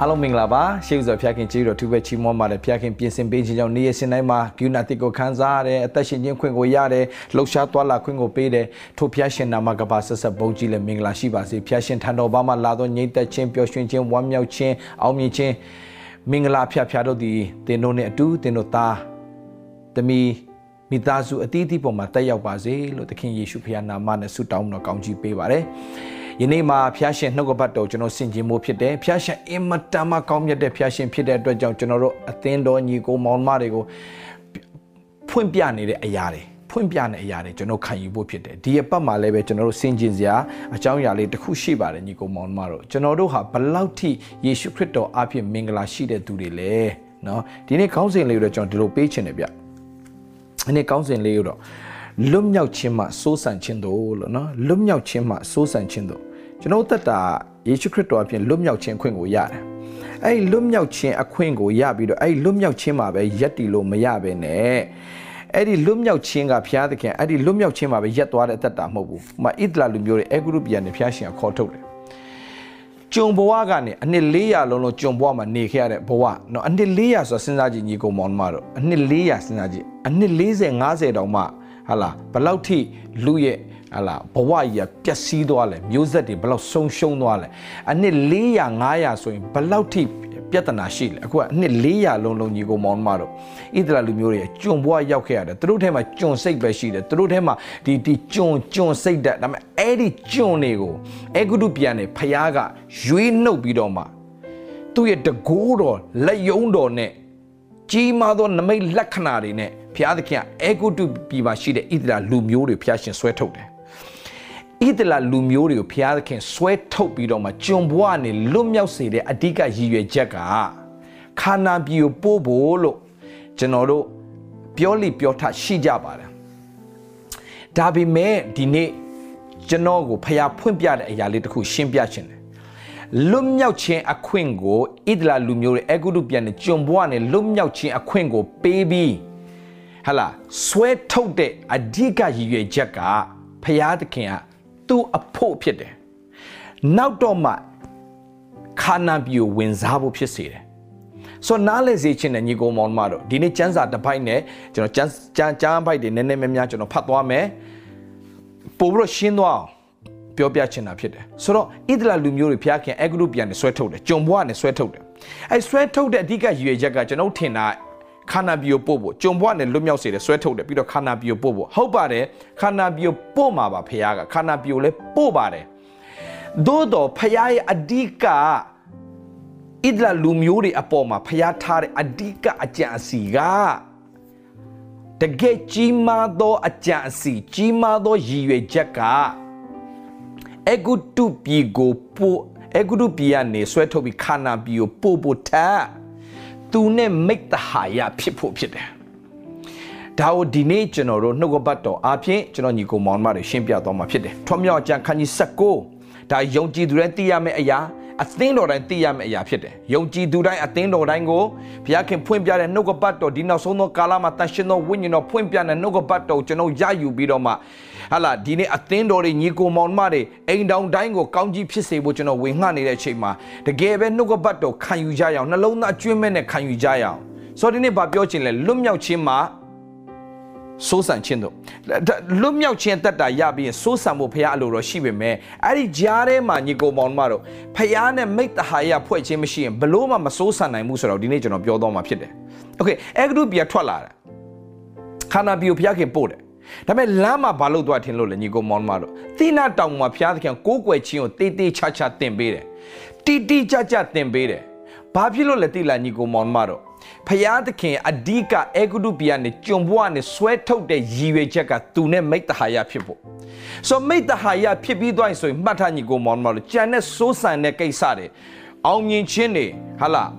အားလုံးမင်္ဂလာပါရှေးဥစွာဖျားခင်ကြီးတော်သူပဲချီးမွမ်းပါတယ်ဖျားခင်ပြင်ဆင်ပေးခြင်းကြောင့်နေ့ရက်စဉ်တိုင်းမှာဂုဏတိကိုခံစားရတယ်အသက်ရှင်ခြင်းခွင့်ကိုရတယ်လှုပ်ရှားသွားလာခွင့်ကိုပေးတယ်ထိုဖျားရှင်နာမကပါဆက်ဆက်ဘုန်းကြီးလည်းမင်္ဂလာရှိပါစေဖျားရှင်ထံတော်ဘာမှလာသောငြိမ့်သက်ခြင်းပျော်ရွှင်ခြင်းဝမ်းမြောက်ခြင်းအောင်မြင်ခြင်းမင်္ဂလာဖျားဖျားတို့သည်တင်တို့နဲ့အတူတင်တို့သားတမီမိသားစုအသီးသီးပေါ်မှာတက်ရောက်ပါစေလို့သခင်ယေရှုဖခင်နာမနဲ့ဆုတောင်းတော်ကောင်းချီးပေးပါတယ် ယနေ့မှာဖျားရှင်နှုတ်ကပတ်တော်ကျွန်တော်ဆင်ခြင်မှုဖြစ်တယ်ဖျားရှင်အင်မတန်မှကောင်းမြတ်တဲ့ဖျားရှင်ဖြစ်တဲ့အတွက်ကြောင့်ကျွန်တော်တို့အသင်းတော်ညီကိုမောင်မတွေကိုဖွင့်ပြနေတဲ့အရာတွေဖွင့်ပြနေတဲ့အရာတွေကျွန်တော်ခံယူဖို့ဖြစ်တယ်ဒီအပတ်မှာလည်းပဲကျွန်တော်တို့ဆင်ခြင်စရာအကြောင်းအရာလေးတစ်ခုရှိပါတယ်ညီကိုမောင်မတို့ကျွန်တော်တို့ဟာဘလောက်ထိယေရှုခရစ်တော်အဖြစ်မင်္ဂလာရှိတဲ့သူတွေလဲเนาะဒီနေ့ခေါင်းစဉ်လေးကိုတော့ကျွန်တော်ဒီလိုပေးချင်တယ်ဗျဒီနေ့ခေါင်းစဉ်လေးကိုတော့လွတ်မြောက်ခြင်းမှစိုးစံခြင်းတို့လို့เนาะလွတ်မြောက်ခြင်းမှစိုးစံခြင်းတို့ ကျွန်တော်သက်တာယေရှုခရစ်တော်အပြင်လွတ်မြောက်ခြင်းအခွင့်ကိုရတယ်အဲ့ဒီလွတ်မြောက်ခြင်းအခွင့်ကိုရပြီးတော့အဲ့ဒီလွတ်မြောက်ခြင်းမှာပဲယက်တီလို့မရပဲနဲ့အဲ့ဒီလွတ်မြောက်ခြင်းကဘုရားသခင်အဲ့ဒီလွတ်မြောက်ခြင်းမှာပဲရက်သွားတဲ့အသက်တာမဟုတ်ဘူး။မဣဒလာလူမျိုးတွေအဲဂရုပြန်နေဘုရားရှင်ကခေါ်ထုတ်တယ်။ကျုံဘဝကနေအနှစ်400လုံးလုံးကျုံဘဝမှာနေခဲ့ရတဲ့ဘဝနော်အနှစ်400ဆိုစဉ်းစားကြည့်ညီကောင်မောင်မတို့အနှစ်400စဉ်းစားကြည့်အနှစ်40 50တောင်မှဟာလာဘလောက်ထိလူရဲ့ ဟာလာဘဝကြီးကပျက်စီးသွားလဲမျိုးဆက်တွေဘလောက်ဆုံးရှုံးသွားလဲအနှစ်400 500ဆိုရင်ဘလောက်ထိပြဿနာရှိလဲအခုကအနှစ်400လုံးလုံးညီကိုမောင်မတို့ဣသရာလူမျိုးတွေကျွံဘွားရောက်ခဲ့ရတယ်သူတို့ထဲမှာကျွံစိတ်ပဲရှိတယ်သူတို့ထဲမှာဒီဒီကျွံကျွံစိတ်တဲ့ဒါပေမဲ့အဲ့ဒီကျွံတွေကိုအေဂုတုပြန်နေဖျားကရွေးနှုတ်ပြီးတော့မှသူ့ရဲ့တကိုးတော်လက်ယုံတော်နဲ့ကြီးမားသောနမိတ်လက္ခဏာတွေနဲ့ဘုရားသခင်အေဂုတုပြည်မှာရှိတဲ့ဣသရာလူမျိုးတွေဘုရားရှင်ဆွဲထုတ်တယ် ဣသလာလူမျိုးတွေကိုဘုရားသခင်ဆွဲထုတ်ပြီးတော့မှကျွန်ဘွားနေလွတ်မြောက်စေတဲ့အဓိကရည်ရွယ်ချက်ကခါနာပြည်ကိုပို့ဖို့လို့ကျွန်တော်တို့ပြောလိပြောထရှိကြပါတယ်ဒါပေမဲ့ဒီနေ့ကျွန်တော်ကိုဖျားဖွင့်ပြတဲ့အရာလေးတစ်ခုရှင်းပြခြင်းတယ်လွတ်မြောက်ခြင်းအခွင့်ကိုဣဒလာလူမျိုးတွေအဂုတုပြန်နေကျွန်ဘွားနေလွတ်မြောက်ခြင်းအခွင့်ကိုပေးပြီးဟလာဆွဲထုတ်တဲ့အဓိကရည်ရွယ်ချက်ကဖျားသခင်က သူ့အဖို့ဖြစ်တယ်နောက်တော့မှခါနာပြည်ကိုဝင်စားဖို့ဖြစ်စေတယ်ဆိုနားလေစေခြင်းနဲ့ညီကောင်မောင်မတို့ဒီနေ့ကျမ်းစာတစ်ပိုက်နဲ့ကျွန်တော်ကျမ်းကျမ်းကျမ်းပိုက်တွေနည်းနည်းများများကျွန်တော်ဖတ်သွားမယ်ပို့ပြီးတော့ရှင်းသွားအောင်ပြောပြချင်တာဖြစ်တယ်ဆိုတော့ဣဒလာလူမျိုးတွေဖျားခင်အဂရုပြန်နဲ့ဆွဲထုတ်တယ်ကြုံဘွားနဲ့ဆွဲထုတ်တယ်အဲဆွဲထုတ်တဲ့အဓိကရည်ရွယ်ချက်ကကျွန်တော်ထင်တာ ခန္ဓာဘီကိုပို့ဖို့ကြုံဘွားနဲ့လွတ်မြောက်စေတယ်ဆွဲထုတ်တယ်ပြီးတော့ခန္ဓာဘီကိုပို့ဖို့ဟုတ်ပါတယ်ခန္ဓာဘီကိုပို့မှာပါဖခင်ကခန္ဓာဘီကိုလည်းပို့ပါတယ်သို့တော့ဖခင်ရဲ့အဓိကဣဒလာလူမျိုးတွေအပေါ်မှာဖျားထားတဲ့အဓိကအကြံအစီကတကယ်ကြီးမားသောအကြံအစီကြီးမားသောရည်ရွယ်ချက်ကအဂုတုပြည်ကိုပို့အဂုတုပြည်ကနေဆွဲထုတ်ပြီးခါနာပြည်ကိုပို့ဖို့ထား သူနဲ့မိတ်တဟာယဖြစ်ဖို့ဖြစ်တယ်ဒါကိုဒီနေ့ကျွန်တော်တို့နှုတ်ကပတ်တော်အားဖြင့်ကျွန်တော်ညီကိုမောင်မတွေရှင်းပြသွားမှာဖြစ်တယ်ထွမြောက်ကြံခန်းကြီး16ဒါယုံကြည်သူတွေသိရမယ့်အရာ အသင်းတော်တိုင်းသိရမယ့်အရာဖြစ်တယ်။ယုံကြည်သူတိုင်းအသင်းတော်တိုင်းကိုဘုရားခင်ဖွင့်ပြတဲ့နှုတ်ကပတ်တော်ဒီနောက်ဆုံးသောကာလမှာတန်ရှင်သောဝိညာဉ်တော်ဖွင့်ပြတဲ့နှုတ်ကပတ်တော်ကျွန်တော်ရယူပြီးတော့မှဟာလာဒီနေ့အသင်းတော်တွေညီကိုမောင်မတွေအိမ်တောင်တိုင်းကိုကောင်းကြီးဖြစ်စေဖို့ကျွန်တော်ဝင်ငှနေတဲ့အချိန်မှာတကယ်ပဲနှုတ်ကပတ်တော်ခံယူကြရအောင်နှလုံးသားကျွင်းမဲ့နဲ့ခံယူကြရအောင်ဆိုတော့ဒီနေ့ဗာပြောချင်လဲလွတ်မြောက်ခြင်းမှာ စိုးစံခြင်းတို့လွတ်မြောက်ခြင်းတက်တာရပြီးရင်စိုးစံဖို့ဖရားအလိုတော်ရှိပေမဲ့အဲ့ဒီကြားထဲမှာညီကိုမောင်မတို့ဖရားနဲ့မိတ္တဟာယဖွဲ့ခြင်းမရှိရင်ဘလို့မှမစိုးစံနိုင်ဘူးဆိုတော့ဒီနေ့ကျွန်တော်ပြောတော့မှာဖြစ်တယ်။ Okay အဲ့ဂရုပြထွက်လာတာခန္ဓာပြိုဖရားခင်ပို့တယ်ဒါပေမဲ့လမ်းမှာဘာလို့သွားထင်လို့လဲညီကိုမောင်မတို့သီနာတောင်မှာဖရားသခင်ကိုးကွယ်ခြင်းကိုတေးတေးချာချာတင်ပေးတယ်။တီတီကြကြတင်ပေးတယ်။ဘာဖြစ်လို့လဲတိလာညီကိုမောင်မတို့ ဖယားသခင်အဓိကအေဂုတုပြည်ကနေကြုံဘွားနဲ့ဆွဲထုတ်တဲ့ရည်ရွယ်ချက်ကသူနဲ့မိတ္တဟာယဖြစ်ဖို့ဆိုမိတ္တဟာယဖြစ်ပြီးသွားရင်ဆိုရင်မှတ်ထားညီကိုမောင်မောင်လို့ကြံတဲ့စိုးစံတဲ့ကိစ္စတွေအောင်မြင်ခြင်းတွေဟာလား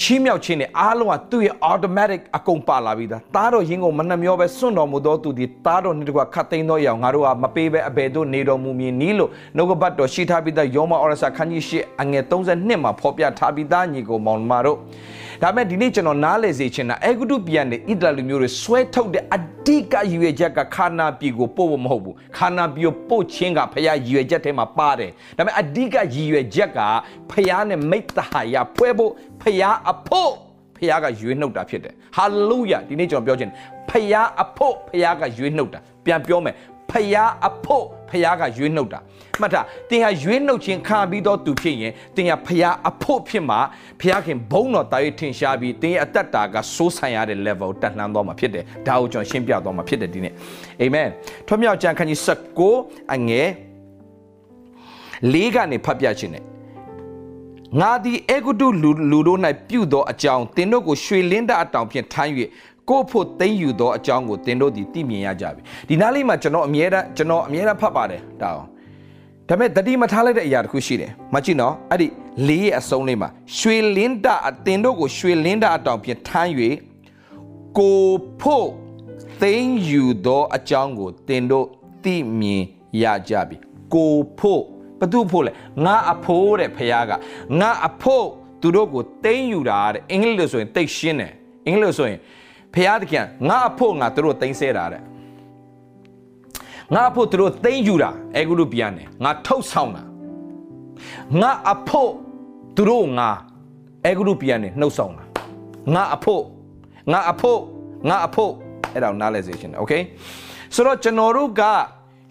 ချီးမြှောက်ခြင်းနဲ့အားလုံးကသူ့ရဲ့ automatic အကုန်ပါလာပြီးသားတားတော်ရင်ကိုမနှမျောပဲစွန့်တော်မူသောသူဒီတားတော်နဲ့တကွခတ်သိမ်းသောအရာငါတို့ကမပေးပဲအဘယ်သို့နေတော်မူမည်နီးလို့နှုတ်ကပတ်တော်ရှိထားပြီးသားယောမဩရစာခန်းကြီးရှိအငယ်32မှာဖော်ပြထားပြီးသားညီကိုမောင်မတို့ ဒါပေမဲ့ဒီနေ့ကျွန်တော်နားလည်စေချင်တာအေဂုတုပြန်တဲ့ဣဒရာလူမျိုးတွေဆွဲထုတ်တဲ့အဓိကရည်ရွယ်ချက်ကခါနာပြည်ကိုပို့ဖို့မဟုတ်ဘူးခါနာပြည်ကိုပို့ခြင်းကဖခင်ရည်ရွယ်ချက်ထဲမှာပါတယ်ဒါပေမဲ့အဓိကရည်ရွယ်ချက်ကဖခင်နဲ့မိတ္တဟာယဖွဲဖို့ဖခင်အဖို့ဖခင်ကရွေးနှုတ်တာဖြစ်တယ်ဟာလေလုယာဒီနေ့ကျွန်တော်ပြောချင်တယ်ဖခင်အဖို့ဖခင်ကရွေးနှုတ်တာပြန်ပြောမယ် ဖယားအဖို့ဖယားကရွေးနှုတ်တာမှတ်တာတင်ဟာရွေးနှုတ်ခြင်းခံပြီးတော့သူဖြစ်ရင်တင်ဟာဖယားအဖို့ဖြစ်မှာဖယားခင်ဘုံတော်တာ၍ထင်ရှားပြီးတင်ရဲ့အသက်တာကစိုးဆိုင်ရတဲ့ level တက်လှမ်းသွားမှာဖြစ်တယ်ဒါကိုကျွန်တော်ရှင်းပြသွားမှာဖြစ်တယ်ဒီနေ့အာမင်ထွမြောက်ကျမ်းခန်းကြီး16အငယ်၄ကနေဖတ်ပြခြင်းနဲ့ငါသည်အေဂုတုလူလူတို့၌ပြုသောအကြောင်းသင်တို့ကိုရွှေလင်းတအတောင်ဖြင့်ထမ်း၍ ကိုဖို့သိမ့်ယူသောအကြောင်းကိုသင်တို့သည်သိမြင်ရကြပြီဒီနားလေးမှာကျွန်တော်အမြဲတမ်းကျွန်တော်အမြဲတမ်းဖတ်ပါတယ်ဒါအောင်ဒါပေမဲ့တတိမထားလိုက်တဲ့အရာတစ်ခုရှိတယ်မကြည့်နော်အဲ့ဒီလေးရဲ့အစုံလေးမှာရွှေလင်းတအသင်တို့ကိုရွှေလင်းတအတောင်ဖြင့်ထမ်း၍ကိုဖို့သိမ့်ယူသောအကြောင်းကိုသင်တို့သိမြင်ရကြပြီကိုဖို့ဘသူဖို့လဲငါအဖိုးတဲ့ဖခင်ကငါအဖို့သူတို့ကိုသိမ့်ယူတာတဲ့အင်္ဂလိပ်လိုဆိုရင်တိတ်ရှင်းတယ်အင်္ဂလိပ်လိုဆိုရင် ဖះတခင်ငါအဖို့ငါတို့သိမ်းဆဲတာတဲ့ငါအဖို့တို့သိမ်းယူတာအဲကုလူပြန်တယ်ငါထုတ်ဆောင်တာငါအဖို့တို့ငါအဲကုလူပြန်တယ်နှုတ်ဆောင်တာငါအဖို့ငါအဖို့ငါအဖို့အဲ့ဒါနားလဲစေချင်တယ်โอเคဆိုတော့ကျွန်တော်တို့က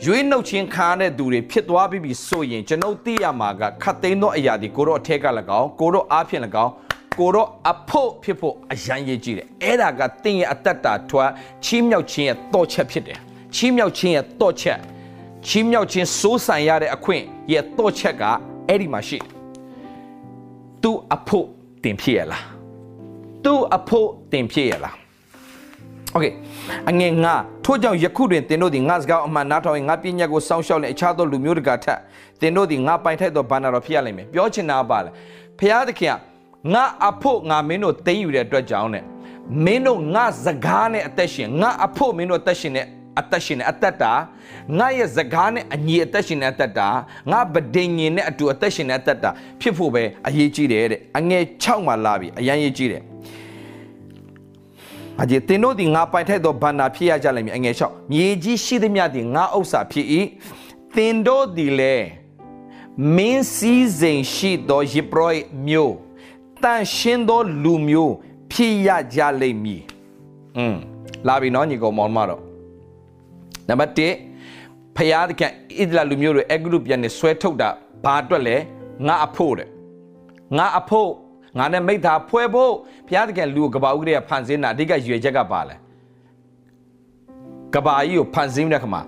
ရွေးနှုတ်ခြင်းခါတဲ့သူတွေဖြစ်သွားပြီဆိုရင်ကျွန်ုပ်သိရမှာကခတ်သိမ်းသောအရာဒီကိုတော့အထက်က၎င်းကိုတော့အားဖြင့်၎င်း ကိုတော့အဖို့ဖြစ်ဖို့အရန်ရေးကြည့်တယ်အဲ့ဒါကတင်းရဲ့အတ္တတာထွားချီးမြှောက်ခြင်းရဲ့တော့ချက်ဖြစ်တယ်ချီးမြှောက်ခြင်းရဲ့တော့ချက်ချီးမြှောက်ခြင်းစိုးဆိုင်ရတဲ့အခွင့်ရဲ့တော့ချက်ကအဲ့ဒီမှာရှိသူအဖို့တင်ဖြစ်ရလားသူအဖို့တင်ဖြစ်ရလားโอเคအငယ်ငါထို့ကြောင့်ယခုတွင်သင်တို့သည်ငါစကားအမှန်နားထောင်ရင်ငါပညာကိုစောင့်ရှောက်လင်အခြားသောလူမျိုးတကာထက်သင်တို့သည်ငါပိုင်ထိုက်သောဘာနာတော်ဖြစ်ရလိမ့်မယ်ပြောချင်တာပါလေဖျားသခင်က ငါအဖို့ငါမင်းတို့သိမ်းယူတဲ့အတွက်ကြောင့်နဲ့မင်းတို့ငါစကားနဲ့အသက်ရှင်ငါအဖို့မင်းတို့အသက်ရှင်နဲ့အသက်ရှင်နဲ့အသက်တာငါရဲ့စကားနဲ့အညီအသက်ရှင်တဲ့အသက်တာငါဗဒိန်ញင်နဲ့အတူအသက်ရှင်တဲ့အသက်တာဖြစ်ဖို့ပဲအရေးကြီးတယ်တဲ့အငယ်6မှာလာပြီအရန်ရေးကြီးတယ်အကျေတင်တို့ဒီငါပိုင်ထိုက်သောဘန္နာဖြစ်ရကြလိမ့်မည်အငယ်6မြေကြီးရှိသမျှဒီငါဥစ္စာဖြစ်၏တင်တို့ဒီလေမင်းစည်းစိမ်ရှိသောယေဘရယမျိုး တန်ရှင်းသောလူမျိုးဖြစ်ရကြလိမ့်မည်။อืมလာပြီနော်ညီကောင်မောင်မတော့နံပါတ်1ဖယားတခင်ဣဒလာလူမျိုးတွေအဂရုပြန်နေဆွဲထုတ်တာဘာအတွက်လဲငါအဖို့တဲ့ငါအဖို့ငါနဲ့မိသားဖွဲဖို့ဘုရားတခင်လူကိုကဘာဥကရေဖန်ဆင်းတာအဓိကရွေချက်ကပါလဲကဘာကြီးကိုဖန်ဆင်းတဲ့ခါမှာ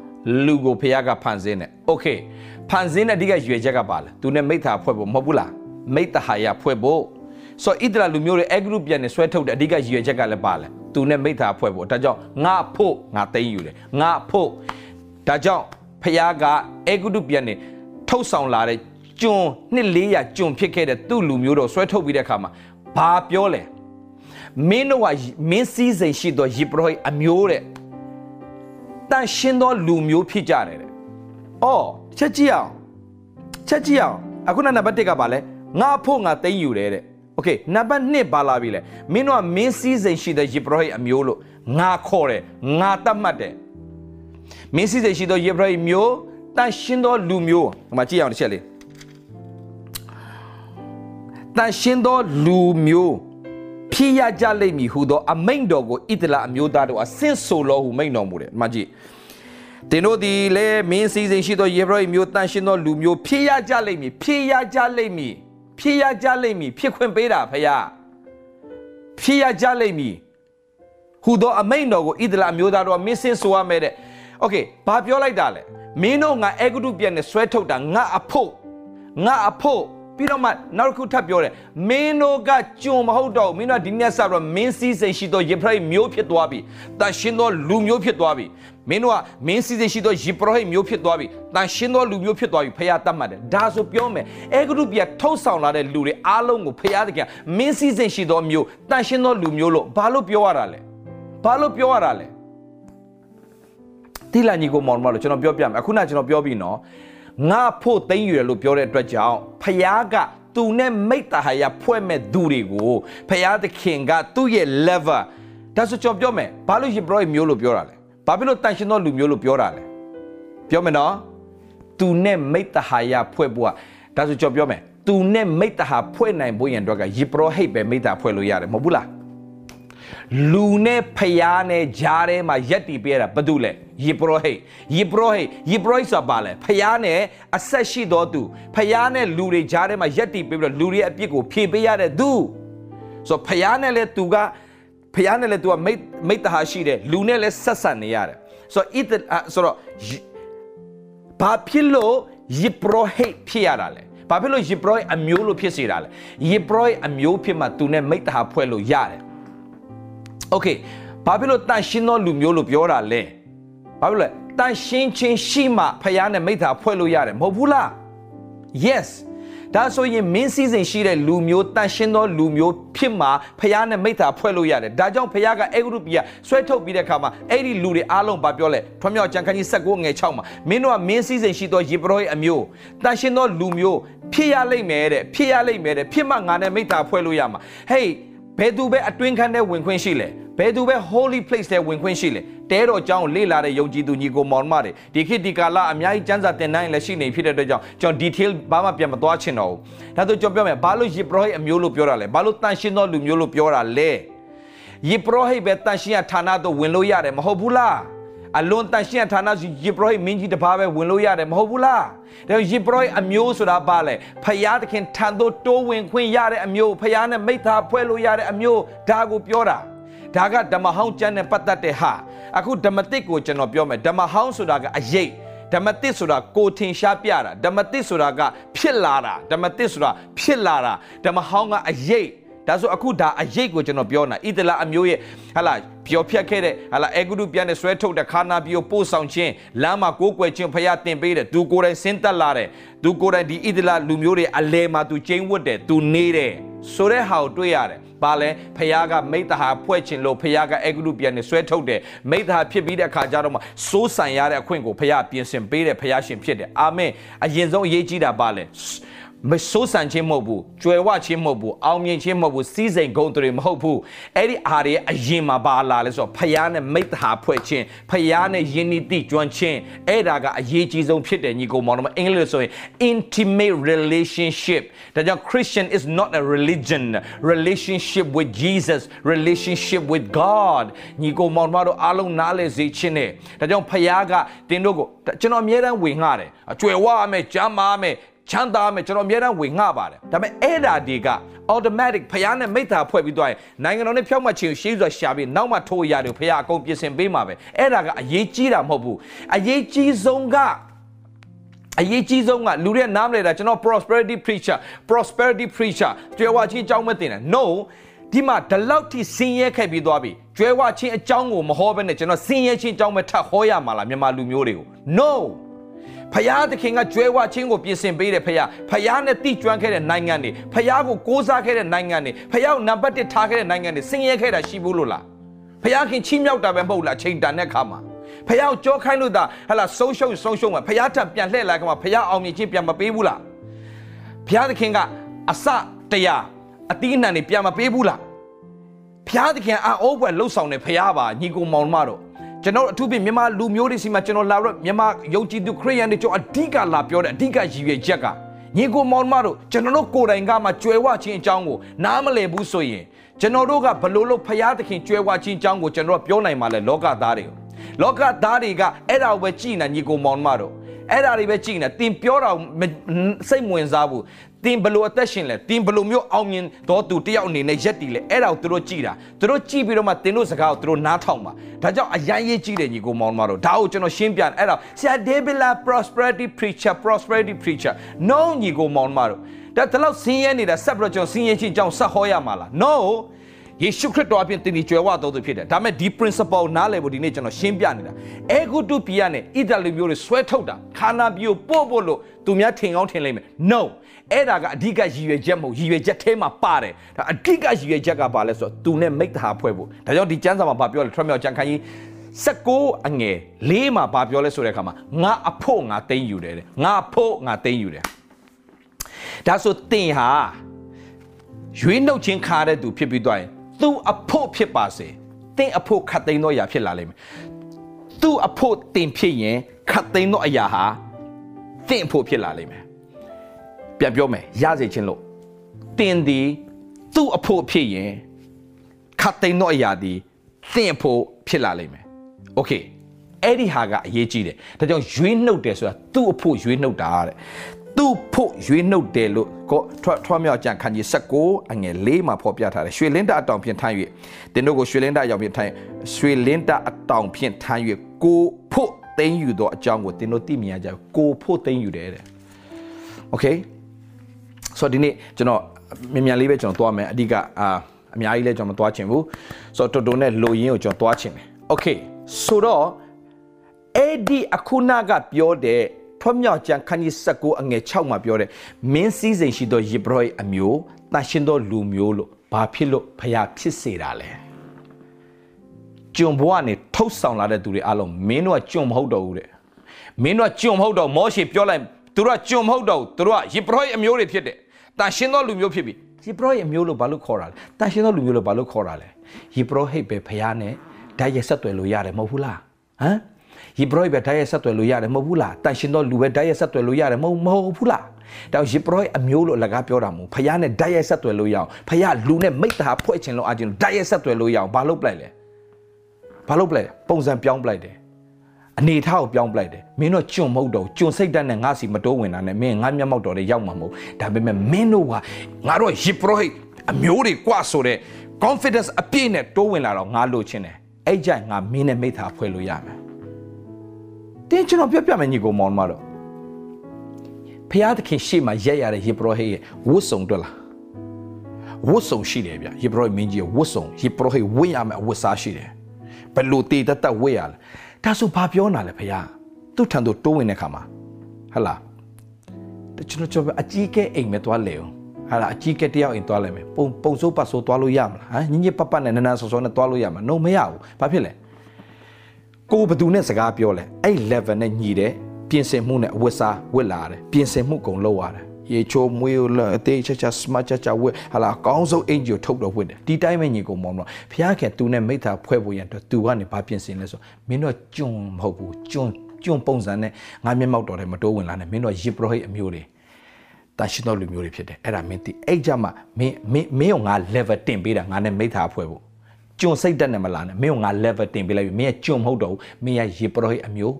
လူကိုဘုရားကဖန်ဆင်းတယ်โอเคဖန်ဆင်းတဲ့အဓိကရွေချက်ကပါလဲသူနဲ့မိသားဖွဲ့ဖို့မဟုတ်ဘူးလားမိသားဟာရဖွဲ့ဖို့ ဆိုဣဒရာလူမျိုးတွေအဂရုပြန်နေဆွဲထုတ်တဲ့အဓိကရည်ရွယ်ချက်ကလည်းပါလဲသူနဲ့မိသားဖွဲ့ဖို့ဒါကြောင့်ငါဖို့ငါသိမ်းယူတယ်ငါဖို့ဒါကြောင့်ဖခင်ကအဂရုပြန်နေထုတ်ဆောင်လာတဲ့ကျွန်နှစ်400ကျွန်ဖြစ်ခဲ့တဲ့သူ့လူမျိုးတော်ဆွဲထုတ်ပြီးတဲ့အခါမှာဘာပြောလဲမင်းတို့ကမင်းစည်းစိမ်ရှိသောယေဘရဟိအမျိုးတဲ့တန်ရှင်းသောလူမျိုးဖြစ်ကြတယ်တဲ့။အော်ချက်ကြည့်အောင်ချက်ကြည့်အောင်အခုနံပါတ်1ကပါလဲငါဖို့ငါသိမ်းယူတယ်တဲ့ โอเคနံပါတ်1ပါလာပြီလေမင်းတို့ကမင်းစည်းစိမ်ရှိတဲ့ယေဘရဟိအမျိုးလို့ငါခေါ်တယ်ငါတတ်မှတ်တယ်မင်းစည်းစိမ်ရှိသောယေဘရဟိမျိုးတန်ရှင်းသောလူမျိုးဒီမှာကြည့်အောင်တစ်ချက်လေးတန်ရှင်းသောလူမျိုးဖြစ်ရကြလိမ့်မည်ဟူသောအမိန့်တော်ကိုဣတလအမျိုးသားတို့အဆင့်ဆိုလို့ဟုမိန့်တော်မူတယ်ဒီမှာကြည့်တင်တို့ဒီလေမင်းစည်းစိမ်ရှိသောယေဘရဟိမျိုးတန်ရှင်းသောလူမျိုးဖြစ်ရကြလိမ့်မည်ဖြစ်ရကြလိမ့်မည် ဖြစ်ရကြလိမ့်မည်ဖြစ်ခွင့်ပေးတာဖယားဖြစ်ရကြလိမ့်မည်ဟူသောအမိန့်တော်ကိုဣဒလာမျိုးသားတော်မင်းစင်ဆိုရမယ်တဲ့โอเคဘာပြောလိုက်တာလဲမင်းတို့ငါအေဂုတုပြန်နဲ့ဆွဲထုတ်တာငါအဖို့ငါအဖို့ ပြီးတော့မှနောက်တစ်ခုထပ်ပြောတယ်မင်းတို့ကကြုံမဟုတ်တော့မင်းတို့ကဒီနေ့စတော့မင်းစည်းစိမ်ရှိသောယေဘရဟိမျိုးဖြစ်သွားပြီတန်ရှင်းသောလူမျိုးဖြစ်သွားပြီမင်းတို့ကမင်းစည်းစိမ်ရှိသောယေဘရဟိမျိုးဖြစ်သွားပြီတန်ရှင်းသောလူမျိုးဖြစ်သွားပြီဖခင်တတ်မှတ်တယ်ဒါဆိုပြောမယ်အဲဂရုပြထုတ်ဆောင်လာတဲ့လူတွေအားလုံးကိုဖခင်တကယ်မင်းစည်းစိမ်ရှိသောမျိုးတန်ရှင်းသောလူမျိုးလို့ဘာလို့ပြောရတာလဲဘာလို့ပြောရတာလဲတိလာညီကိုမောင်မလို့ကျွန်တော်ပြောပြမယ်အခုနကကျွန်တော်ပြောပြီးနော် ငါဖို့သိမ့်ယူတယ်လို့ပြောတဲ့အတွက်ကြောင့်ဖယားကသူနဲ့မိတ္တဟာယဖွဲ့မဲ့သူတွေကိုဖျားသခင်ကသူ့ရဲ့ level ဒါဆိုကျွန်တော်ပြောမယ်ဘာလို့ယေဘရဟိမျိုးလို့ပြောတာလဲဘာဖြစ်လို့တန်ရှင်သောလူမျိုးလို့ပြောတာလဲပြောမယ်နော်သူနဲ့မိတ္တဟာယဖွဲ့ဖို့ကဒါဆိုကျွန်တော်ပြောမယ်သူနဲ့မိတ္တဟာဖွဲ့နိုင်ဖို့ရန်အတွက်ကယေဘရဟိပဲမိတ္တဖွဲ့လို့ရတယ်မဟုတ်ဘူးလား လူနဲ့ဖျားနဲ့ဂျားထဲမှာရက်တီပေးရတာဘာတူလဲယေဘရဟိယေဘရဟိယေဘရဟိဆိုတာဘာလဲဖျားနဲ့အဆက်ရှိတော်သူဖျားနဲ့လူတွေဂျားထဲမှာရက်တီပေးပြီးတော့လူတွေအပြစ်ကိုဖြေပေးရတဲ့သူဆိုဖျားနဲ့လဲသူကဖျားနဲ့လဲသူကမိတ်မိတ္တဟာရှိတယ်လူနဲ့လဲဆက်ဆံနေရတယ်ဆိုတော့ဣတဆိုတော့ဘာဖြစ်လို့ယေဘရဟိဖြစ်ရတာလဲဘာဖြစ်လို့ယေဘရဟိအမျိုးလို့ဖြစ်စေတာလဲယေဘရဟိအမျိုးဖြစ်မှသူနဲ့မိတ္တဟာဖွဲ့လို့ရတယ် โอเคဘာဖြစ်လို့တန်ရှင်းသောလူမျိုးလို့ပြောတာလဲဘာဖြစ်လို့လဲတန်ရှင်းချင်းရှိမှဖယားနဲ့မိသားဖွဲ့လို့ရတယ်မဟုတ်ဘူးလား yes ဒါဆိုရင်မင်းစည်းစိမ်ရှိတဲ့လူမျိုးတန်ရှင်းသောလူမျိုးဖြစ်မှာဖယားနဲ့မိသားဖွဲ့လို့ရတယ်ဒါကြောင့်ဖယားကအေဂရုပီကဆွဲထုတ်ပြီးတဲ့အခါမှာအဲ့ဒီလူတွေအားလုံးဘာပြောလဲထွံ့မြောက်ကြံခန်းကြီး16ငယ်6မှာမင်းတို့ကမင်းစည်းစိမ်ရှိသောယေဘရဟိအမျိုးတန်ရှင်းသောလူမျိုးဖြစ်ရလိမ့်မယ်တဲ့ဖြစ်ရလိမ့်မယ်တဲ့ဖြစ်မှငါနဲ့မိသားဖွဲ့လို့ရမှာဟေးဘယ်သူပဲအတွင်းခန်းထဲဝင်ခွင့်ရှိလဲ ဘယ်သူပဲ holy place ထဲဝင်ခွင့်ရှိလဲတဲတော်အကြောင်းလေ့လာတဲ့ယုံကြည်သူညီကိုမောင်မတွေဒီခေတ်ဒီကာလအများကြီးစံစာတင်နိုင်လည်းရှိနေဖြစ်တဲ့အတွက်ကြောင့်ကျွန်တော် detail ဘာမှပြန်မသွားချင်တော့ဘူးဒါဆိုကျွန်တော်ပြောမယ်ဘာလို့ယေဘရဟိအမျိုးလို့ပြောတာလဲဘာလို့တန်ရှင်းသောလူမျိုးလို့ပြောတာလဲယေဘရဟိပဲတန်ရှင်းရဌာနသို့ဝင်လို့ရတယ်မဟုတ်ဘူးလားအလွန်တန်ရှင်းဌာနရှိယေဘရဟိမင်းကြီးတစ်ပါးပဲဝင်လို့ရတယ်မဟုတ်ဘူးလားဒါယေဘရဟိအမျိုးဆိုတာဘာလဲဖယားသခင်ထံသို့တိုးဝင်ခွင့်ရတဲ့အမျိုးဖယားနဲ့မိသားဖွဲ့လို့ရတဲ့အမျိုးဒါကိုပြောတာ ဒါကဓမ္မဟောင်းကျမ်းနဲ့ပတ်သက်တဲ့ဟာအခုဓမ္မတစ်ကိုကျွန်တော်ပြောမယ်ဓမ္မဟောင်းဆိုတာကအရေးဓမ္မတစ်ဆိုတာကိုထင်ရှားပြတာဓမ္မတစ်ဆိုတာကဖြစ်လာတာဓမ္မတစ်ဆိုတာဖြစ်လာတာဓမ္မဟောင်းကအရေးဒါဆိုအခုဒါအရေးကိုကျွန်တော်ပြောနေတာဣသလအမျိုးရဲ့ဟာလာပြောဖြတ်ခဲ့တဲ့ဟာလာအေဂုတုပြန်နဲ့ဆွဲထုတ်တဲ့ခါနာပြီးပို့ဆောင်ခြင်းလမ်းမှာကိုးကွယ်ခြင်းဖယားတင်ပေးတယ်သူကိုယ်တိုင်ဆင်းသက်လာတယ်သူကိုယ်တိုင်ဒီဣသလလူမျိုးတွေအလဲမှာသူကျင်းဝတ်တယ်သူနေတယ်ဆိုတဲ့ဟာကိုတွေ့ရတယ် ဘာလဲဖယားကမိတ္တဟာဖွဲ့ခြင်းလို့ဖယားကအေဂုတုပြန်နဲ့ဆွဲထုတ်တယ်မိတ္တဟာဖြစ်ပြီးတဲ့အခါကျတော့မှစိုးစံရတဲ့အခွင့်ကိုဖယားပြင်ဆင်ပေးတယ်ဖယားရှင်ဖြစ်တယ်အာမင်အရင်ဆုံးအရေးကြီးတာပါလဲ မဆိုးဆန်ခြင်းမဟုတ်ဘူးကြွယ်ဝခြင်းမဟုတ်ဘူးအောင်မြင်ခြင်းမဟုတ်ဘူးစီးစိမ်ဂုဏ်တွေမဟုတ်ဘူးအဲ့ဒီအားတွေအရင်မှာပါလာလဲဆိုတော့ဖယားနဲ့မိတ္တဟာဖွဲ့ခြင်းဖယားနဲ့ယဉ်နီတိကျွမ်းခြင်းအဲ့ဒါကအရေးကြီးဆုံးဖြစ်တယ်ညီကောင်မောင်တို့အင်္ဂလိပ်ဆိုရင် intimate relationship ဒါကြောင့် Christian is not a religion relationship with Jesus relationship with God ညီကောင်မောင်တို့အားလုံးနားလည်စေခြင်းနဲ့ဒါကြောင့်ဖယားကတင်းတို့ကိုကျွန်တော်အမြဲတမ်းဝင်ငှတယ်အကျွယ်ဝရမယ်ကြမ်းပါမယ် ချမ်းသာမယ်ကျွန်တော်အများအားဝင်ငှပါတယ်ဒါပေမဲ့အဲ့ဒါဒီက automatic ဖျားနဲ့မိတ္တာဖွဲ့ပြီးသွားရင်နိုင်ငံတော်နဲ့ဖြောက်မှတ်ခြင်းရှေးစွာရှာပြီးနောက်မှထိုးရတယ်ဖျားအကုန်ပြင်ဆင်ပေးမှာပဲအဲ့ဒါကအရေးကြီးတာမဟုတ်ဘူးအရေးကြီးဆုံးကအရေးကြီးဆုံးကလူတွေနားမလဲတာကျွန်တော် prosperity preacher prosperity preacher ကြွယ်ဝချင်းအကြောင်းမသိတယ် no ဒီမှာဒီလောက်ထိဆင်းရဲခဲ့ပြီးသွားပြီကြွယ်ဝချင်းအကြောင်းကိုမဟောဘဲနဲ့ကျွန်တော်ဆင်းရဲချင်းအကြောင်းပဲထပ်ဟောရမှာလားမြန်မာလူမျိုးတွေကို no ဖယားသခင်ကကြွယ်ဝခြင်းကိုပြင်ဆင်ပေးတယ်ဖယားဖယားနဲ့တိကျွမ်းခဲ့တဲ့နိုင်ငံတွေဖယားကိုကိုးစားခဲ့တဲ့နိုင်ငံတွေဖယားကိုနံပါတ်1ထားခဲ့တဲ့နိုင်ငံတွေဆင်းရဲခဲ့တာရှိဘူးလို့လားဖယားခင်ချီးမြှောက်တာပဲမဟုတ်လားချိန်တန်တဲ့ခါမှာဖယားကိုကြောခိုင်းလို့သာဟလာဆုံးရှုံးဆုံးရှုံးမှာဖယားထပ်ပြန်လှည့်လာကမှဖယားအောင်မြင်ခြင်းပြန်မပေးဘူးလားဖယားသခင်ကအစတရားအတီးအနှံတွေပြန်မပေးဘူးလားဖယားသခင်အာအိုးဘွယ်လှုပ်ဆောင်တဲ့ဖယားပါညီကိုမောင်မတို့ ကျွန်တော်အထူးဖြင့်မြန်မာလူမျိုးတွေစီမှာကျွန်တော်လာတော့မြန်မာယုံကြည်သူခရိယန်တွေကျွန်တော်အဓိကလာပြောတဲ့အဓိကရည်ရွယ်ချက်ကညီကိုမောင်မတို့ကျွန်တော်တို့ကိုယ်တိုင်ကမှကြွယ်ဝခြင်းအကြောင်းကိုနားမလည်ဘူးဆိုရင်ကျွန်တော်တို့ကဘလို့လို့ဖရာသခင်ကြွယ်ဝခြင်းအကြောင်းကိုကျွန်တော်ပြောနိုင်မှာလဲလောကသားတွေကိုလောကသားတွေကအဲ့ဒါကိုပဲကြည်နေညီကိုမောင်မတို့အဲ့ဒါတွေပဲကြည်နေတင်ပြောတာစိတ်ဝင်စားဘူး တင်ဘလို့အသက်ရှင်လဲတင်ဘလို့မျိုးအောင်မြင်တော့သူတယောက်အနေနဲ့ရက်တီလဲအဲ့ဒါကိုသူတို့ကြည်တာသူတို့ကြည်ပြီးတော့မှတင်တို့စကားကိုသူတို့နားထောင်ပါဒါကြောင့်အရန်ရေးကြည့်တယ်ညီကိုမောင်မတော်ဒါကိုကျွန်တော်ရှင်းပြတယ်အဲ့ဒါဆရာ David La prosperity preacher prosperity preacher no ညီကိုမောင်မတော်ဒါတလောက်ဆင်းရဲနေတာဆက်ပြီးတော့ကျွန်တော်ဆင်းရဲခြင်းအကြောင်းဆက်ဟောရမှာလား no ယေရှုခရစ်တော်အပြင်တင်ဒီကြွယ်ဝတော်သူဖြစ်တယ်ဒါမဲ့ဒီ principle နားလည်ဖို့ဒီနေ့ကျွန်တော်ရှင်းပြနေတာအေဂုတုပြည်ကနေဣတလီမျိုးတွေဆွဲထုတ်တာခါနာပြည်ကိုပို့ဖို့လို့သူများထင်ကောင်းထင်လိမ့်မယ် no အဲ့ဒါကအဓိကရည်ရွယ်ချက်မဟုတ်ရည်ရွယ်ချက်ထဲမှာပါတယ်ဒါအဓိကရည်ရွယ်ချက်ကဘာလဲဆိုတော့သူနဲ့မိတ္တဟာဖွဲ့ဖို့ဒါကြောင့်ဒီကျမ်းစာမှာဘာပြောလဲထရမြောက်ကျမ်းခန်းကြီး16အငယ်၄မှာဘာပြောလဲဆိုတဲ့အခါမှာငါအဖို့ငါသိမ့်ယူတယ်တဲ့ငါအဖို့ငါသိမ့်ယူတယ်ဒါဆိုတင်ဟာရွေးနှုတ်ချင်းခါတဲ့သူဖြစ်ပြီးသွားရင်သူ့အဖို့ဖြစ်ပါစေတင်အဖို့ခတ်သိမ်းသောအရာဖြစ်လာလိမ့်မယ်သူ့အဖို့တင်ဖြစ်ရင်ခတ်သိမ်းသောအရာဟာတင်အဖို့ဖြစ်လာလိမ့်မယ် ပြန်ပြောမယ်ရစေခြင်းလို့တင်ဒီသူ့အဖို့ဖြစ်ရင်ခတ်သိမ်းသောအရာဒီတင်အဖို့ဖြစ်လာလိမ့်မယ်โอเคအဲ့ဒီဟာကအရေးကြီးတယ်ဒါကြောင့်ရွေးနှုတ်တယ်ဆိုတာသူ့အဖို့ရွေးနှုတ်တာတဲ့သူ့ဖို့ရွေးနှုတ်တယ်လို့ကိုထွထွမြောက်ကြံခန်းကြီး16အငယ်၄မှာဖော်ပြထားတယ်ရွှေလင်းတအတောင်ဖြင့်ထမ်း၍တင်တို့ကိုရွှေလင်းတအရောင်ဖြင့်ထမ်းရွှေလင်းတအတောင်ဖြင့်ထမ်း၍ကိုဖို့သိမ်းယူသောအကြောင်းကိုတင်တို့သိမြင်ရကြကိုဖို့သိမ်းယူတယ်တဲ့โอเค ဆိုတော့ဒီနေ့ကျွန်တော်မြန်မြန်လေးပဲကျွန်တော်သွားမယ်အဓိကအာအများကြီးလဲကျွန်တော်မသွားချင်ဘူးဆိုတော့တော်တော်နဲ့လိုရင်းကိုကျွန်တော်သွားချင်တယ်โอเคဆိုတော့အဲ့ဒီအခုနကပြောတဲ့ထွတ်မြောက်ကျမ်းခန်းကြီး19အငယ်6မှာပြောတဲ့မင်းစည်းစိမ်ရှိသောယေဘရဟိအမျိုးတန်ရှင်သောလူမျိုးလို့ဘာဖြစ်လို့ဖျားဖြစ်စေတာလဲကျွန်ဘဝကနေထုတ်ဆောင်လာတဲ့သူတွေအားလုံးမင်းတို့ကကျွန်မဟုတ်တော့ဘူးတဲ့မင်းတို့ကကျွန်မဟုတ်တော့မောရှေပြောလိုက်သူတို့ကကျွန်မဟုတ်တော့ဘူးသူတို့ကယေဘရဟိအမျိုးတွေဖြစ်တယ် တန်ရှင်သောလူမျိုးဖြစ်ပြီယေဘရဟိအမျိုးလို့ဘာလို့ခေါ်တာလဲတန်ရှင်သောလူမျိုးလို့ဘာလို့ခေါ်တာလဲယေဘရဟိပဲဖျားနဲ့ဓာတ်ရဆက်သွယ်လို့ရတယ်မဟုတ်ဘူးလားဟမ်ဟီဘရိုပဲဓာတ်ရိုက်ဆက်သွယ်လို့ရတယ်မဟုတ်ဘူးလားတန်ရှင်တော့လူပဲဓာတ်ရိုက်ဆက်သွယ်လို့ရတယ်မဟုတ်မဟုတ်ဘူးလားဒါဟီဘရိုအမျိုးလို့အလကားပြောတာမဟုတ်ဖယားနဲ့ဓာတ်ရိုက်ဆက်သွယ်လို့ရအောင်ဖယားလူနဲ့မိတ်တာဖွဲ့ချင်လို့အချင်းဓာတ်ရိုက်ဆက်သွယ်လို့ရအောင်ဘာလုပ်ပလိုက်လဲဘာလုပ်ပလိုက်ပုံစံပြောင်းပလိုက်တယ် အနေထားကိုပြောင်းပလိုက်တယ်မင်းတို့ကျွံမဟုတ်တော့ကျွံစိတ်တက်နဲ့ငါစီမတိုးဝင်တာနဲ့မင်းငါမျက်မှောက်တော်တွေရောက်မှာမဟုတ်ဒါပေမဲ့မင်းတို့ကငါတို့ဟီဘရိုအမျိုးတွေကွာဆိုတဲ့ confidence အပြည့်နဲ့တိုးဝင်လာတော့ငါလိုချင်တယ်အဲ့ကြိုင်ငါမင်းနဲ့မိသားဖွဲ့လို့ရမယ်တင်းကျွန်တော်ပြပြမယ်ညီကိုမောင်မတော်ဖျားသခင်ရှေ့မှာရက်ရတဲ့ယေဘရဟိရဲ့ဝတ်စုံတွေ့လားဝတ်စုံရှိတယ်ဗျယေဘရဟိမင်းကြီးရဲ့ဝတ်စုံယေဘရဟိဝတ်ရမယ်အဝတ်စားရှိတယ်ဘယ်လိုတည်တတ်တတ်ဝတ်ရလဲ ဒါဆိုဘာပြောနာလဲဖျားသူ့ထံသို့တိုးဝင်တဲ့ခါမှာဟလာကျွန်တော်ကျွန်တော်အကြီးကဲအိမ်မဲ့သွားလေအောင်ဟာလာအကြီးကဲတယောက်အိမ်သွားလိုက်မယ်ပုံပုံစိုးပတ်စိုးသွားလို့ရမလားဟမ်ညညပပနဲ့နန်းနန်းဆော်ဆော်နဲ့သွားလို့ရမှာ no မရဘူးဘာဖြစ်လဲကိုဘသူနဲ့စကားပြောလဲအဲ့ level နဲ့ညီတယ်ပြင်ဆင်မှုနဲ့အဝတ်စားဝတ်လာတယ်ပြင်ဆင်မှုကုန်လုပ်ရတယ် ရေချိုးမွေးလအသေးချာချာစမချာချာဝတ်ဟာလာအကောင်းဆုံးအင်ဂျီကိုထုတ်တော့ဝတ်တယ်ဒီတိုင်းပဲညီကိုမောင်တော့ဖျားခင်သူနဲ့မိသားဖွဲ့ဖို့ရန်တော့သူကနေဘာပြင်ဆင်လဲဆိုမင်းတော့ကျွန်းမဟုတ်ဘူးကျွန်းကျွန်းပုံစံနဲ့ငါမျက်မှောက်တော်တယ်မတိုးဝင်လာနဲ့မင်းတော့ယေဘရဟိအမျိုးတွေတန်ရှင်တော်လူမျိုးတွေဖြစ်တယ်အဲ့ဒါမင်းသိအဲ့ကြမှာမင်းမင်းမင်းကငါ level တင်ပေးတာငါနဲ့မိသားဖွဲ့ဖို့ကျွန်းစိတ်တက်နဲ့မလာနဲ့မင်းကငါ level တင်ပေးလိုက်ပြီမင်းကကျွန်းမဟုတ်တော့ဘူးမင်းကယေဘရဟိအမျိုး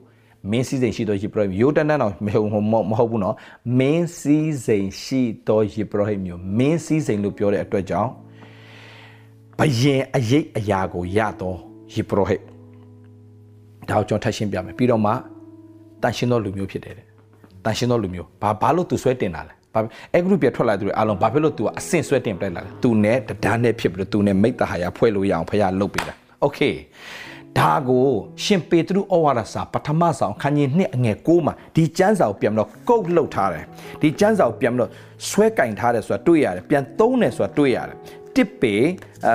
မင်းစည်းစိမ်ရှိသောယေဘရဟိရိုးတန်းတန်းတော့မဟုတ်မဟုတ်ဘူးနော်မင်းစည်းစိမ်ရှိသောယေဘရဟိမျိုးမင်းစည်းစိမ်လို့ပြောတဲ့အတွက်ကြောင့်ဘယင်အရေးအရာကိုရတော့ယေဘရဟိဒါကိုကျွန်တော်ထပ်ရှင်းပြမယ်ပြီးတော့မှတန်ရှင်းသောလူမျိုးဖြစ်တယ်တဲ့တန်ရှင်းသောလူမျိုးဘာဘာလို့သူဆွဲတင်တာလဲဘာအဲ group ပြထွက်လာသူတွေအားလုံးဘာဖြစ်လို့ तू အဆင့်ဆွဲတင်ပလိုက်လာလဲ तू နဲ့တဒန်းနဲ့ဖြစ်ပြီးတော့ तू နဲ့မိတ္တဟာယဖွဲ့လို့ရအောင်ဖះလုတ်ပေးတာ okay ဒါကိုရှင်ပေတရုဩဝါဒစာပထမဆောင်ခန်းကြီးနှစ်အငယ်6မှာဒီကျမ်းစာကိုပြန်ပြီးတော့ကုတ်လှုပ်ထားတယ်ဒီကျမ်းစာကိုပြန်ပြီးတော့ဆွဲကင်ထားတယ်ဆိုတာတွေ့ရတယ်ပြန်သုံးတယ်ဆိုတာတွေ့ရတယ် တစ်ပေ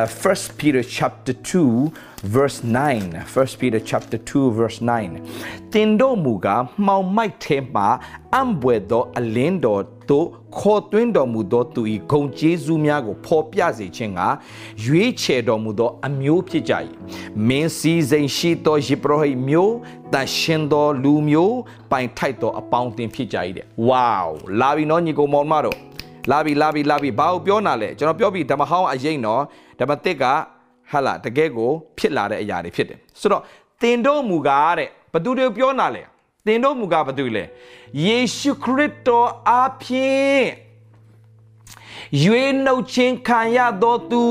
1 Peter chapter 2 verse 9 1 Peter chapter 2 verse 9တင်တို့မူကားမှောင်မိုက်ထဲမှာအံပွေသောအလင်းတော်သို့ခေါ်သွင်းတော်မူသောသူ၏ဂုံကျေးဇူးများကိုဖော်ပြစေခြင်းကရွေးချယ်တော်မူသောအမျိုးဖြစ်ကြ၏မင်းစည်းစိမ်ရှိသောယေဘရဟိမျိုးတန်ရှင်သောလူမျိုးပိုင်ထိုက်သောအပေါင်းအသင်းဖြစ်ကြ၏တဲ့ဝေါလာပြီနော်ညီကိုမောင်မတို့ လာပြီလာပြီလာပြီဘာကိုပြောနာလဲကျွန်တော်ပြောပြီဓမ္မဟောင်းအရင်နော်ဓမ္မတစ်ကဟာလာတကယ်ကိုဖြစ်လာတဲ့အရာတွေဖြစ်တယ်ဆိုတော့တင်တို့မူကားတဲ့ဘသူတွေပြောနာလဲတင်တို့မူကားဘသူလဲယေရှုခရစ်တော်အားဖြင့်ရွေးနှုတ်ခြင်းခံရတော်သူ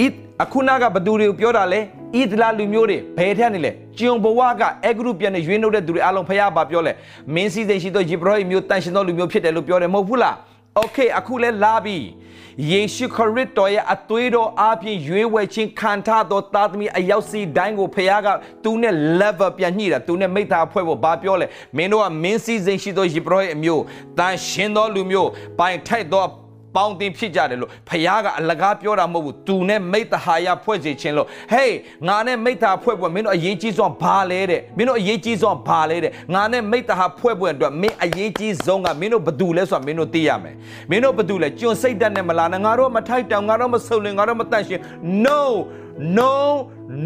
ဣအခုနကဘသူတွေကိုပြောတာလဲဣသလာလူမျိုးတွေဘယ်ထက်နေလဲကျုံဘဝကအဂရုပြန်နေရွေးနှုတ်တဲ့သူတွေအားလုံးဖះပါပြောလဲမင်းစည်းစိမ်ရှိသောယေဘရဟိမျိုးတန်ရှင်သောလူမျိုးဖြစ်တယ်လို့ပြောတယ်မဟုတ်ဘူးလား โอเคအခုလဲလာပြီယေရှုခရစ်တော်ရဲ့အသွေးတော်အပြင်ရွေးဝယ်ခြင်းခံထားသောသားသမီးအယောက်စီတိုင်းကိုဖခင်ကသူနဲ့ level ပြန်ညှိတာသူနဲ့မိသားဖွဲ့ဖို့ဘာပြောလဲမင်းတို့ကမင်းစည်းစိမ်ရှိသောယေဘရဟိအမျိုးတန်ရှင်သောလူမျိုးပိုင်ထိုက်သော ပေါင်းတင်ဖြစ်ကြတယ်လို့ဖခင်ကအလကားပြောတာမဟုတ်ဘူးသူနဲ့မိတ္တဟာယဖွဲ့စေခြင်းလို့ဟေးငါနဲ့မိတ္တဟာဖွဲ့ပွဲမင်းတို့အရေးကြီးဆုံးဘာလဲတဲ့မင်းတို့အရေးကြီးဆုံးဘာလဲတဲ့ငါနဲ့မိတ္တဟာဖွဲ့ပွဲအတွက်မင်းအရေးကြီးဆုံးကမင်းတို့ဘသူလဲဆိုတာမင်းတို့သိရမယ်မင်းတို့ဘသူလဲကျွန်စိတ်တက်နဲ့မလာနဲ့ငါတို့မထိုက်တောင်ငါတို့မဆုံလင်ငါတို့မတန့်ရှင် no no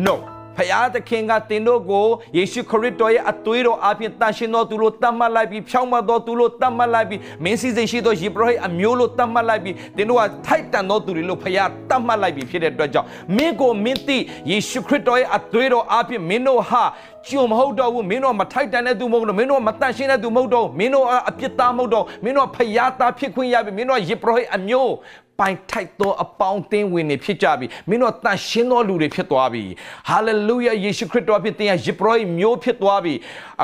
no ဖယားသခင်ကတင်တို့ကိုယေရှုခရစ်တော်ရဲ့အသွေးတော်အပြင်တန်ရှင်တော်သူလို့တတ်မှတ်လိုက်ပြီးဖြောင်းမတော်သူလို့တတ်မှတ်လိုက်ပြီးမင်းစည်းစိမ်ရှိသောယေဘရဟိအမျိုးလို့တတ်မှတ်လိုက်ပြီးတင်တို့ကထိုက်တန်သောသူတွေလို့ဖယားတတ်မှတ်လိုက်ပြီးဖြစ်တဲ့အတွက်ကြောင့်မင်းကိုမင်းသိယေရှုခရစ်တော်ရဲ့အသွေးတော်အပြင်မင်းတို့ဟာကြုံမဟုတ်တော့ဘူးမင်းတို့မထိုက်တန်တဲ့သူမဟုတ်တော့မင်းတို့မတန့်ရှင်းတဲ့သူမဟုတ်တော့မင်းတို့အပြစ်သားမဟုတ်တော့မင်းတို့ဖယားသားဖြစ်ခွင့်ရပြီမင်းတို့ယေဘရဟိအမျိုး ပိုင်ထိုက်သောအပေါင်းအသင်းဝင်တွေဖြစ်ကြပြီမင်းတို့တန်ရှင်းသောလူတွေဖြစ်သွားပြီဟာလေလုယာယေရှုခရစ်တော်ဖြစ်တဲ့ယေဘရဟိမျိုးဖြစ်သွားပြီ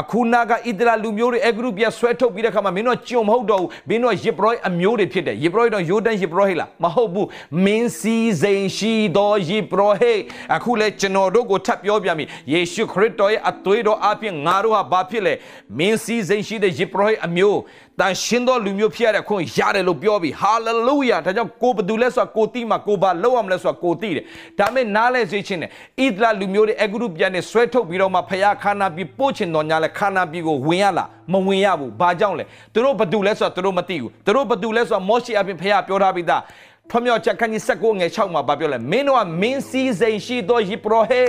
အခုနာကဣသရေလလူမျိုးတွေအဂရုပြဆွဲထုတ်ပြီးတဲ့ခါမှာမင်းတို့ကြုံမဟုတ်တော့ဘူးမင်းတို့ယေဘရဟိအမျိုးတွေဖြစ်တယ်ယေဘရဟိတော့ယိုဒန်ယေဘရဟိလားမဟုတ်ဘူးမင်းစီစိန်ရှိသောယေဘရဟိအခုလေကျွန်တော်တို့ကိုထပ်ပြောပြမည်ယေရှုခရစ်တော်ရဲ့အသွေးတော်အပြင်ငါတို့ဟာဘာဖြစ်လဲမင်းစီစိန်ရှိတဲ့ယေဘရဟိအမျိုးတန်ရှင်းသောလူမျိုးဖြစ်ရတဲ့ခွင့်ရတယ်လို့ပြောပြီးဟာလေလုယာဒါကြောင့်ကိုဘသူလဲဆိုတာကိုတိမှာကိုဘာလောက်အောင်လဲဆိုတာကိုတိတယ်ဒါမဲ့နားလဲစေခြင်းနဲ့ဣသလလူမျိုးတွေအဂရုပြန်နဲ့ဆွဲထုတ်ပြီးတော့မှဖယားခါနာပြီးပို့ချင်တော်ညာလဲခါနာပြီးကိုဝင်ရလားမဝင်ရဘူးဘာကြောင့်လဲသူတို့ဘသူလဲဆိုတာသူတို့မသိဘူးသူတို့ဘသူလဲဆိုတာမောရှိအပြင်ဖယားပြောထားပြီးသားထွမြောက်ချက်ခန်းကြီး16ငယ်6မှာဗာပြောလဲမင်းတို့ကမင်းစည်းစိမ်ရှိသောယေဘရဟိ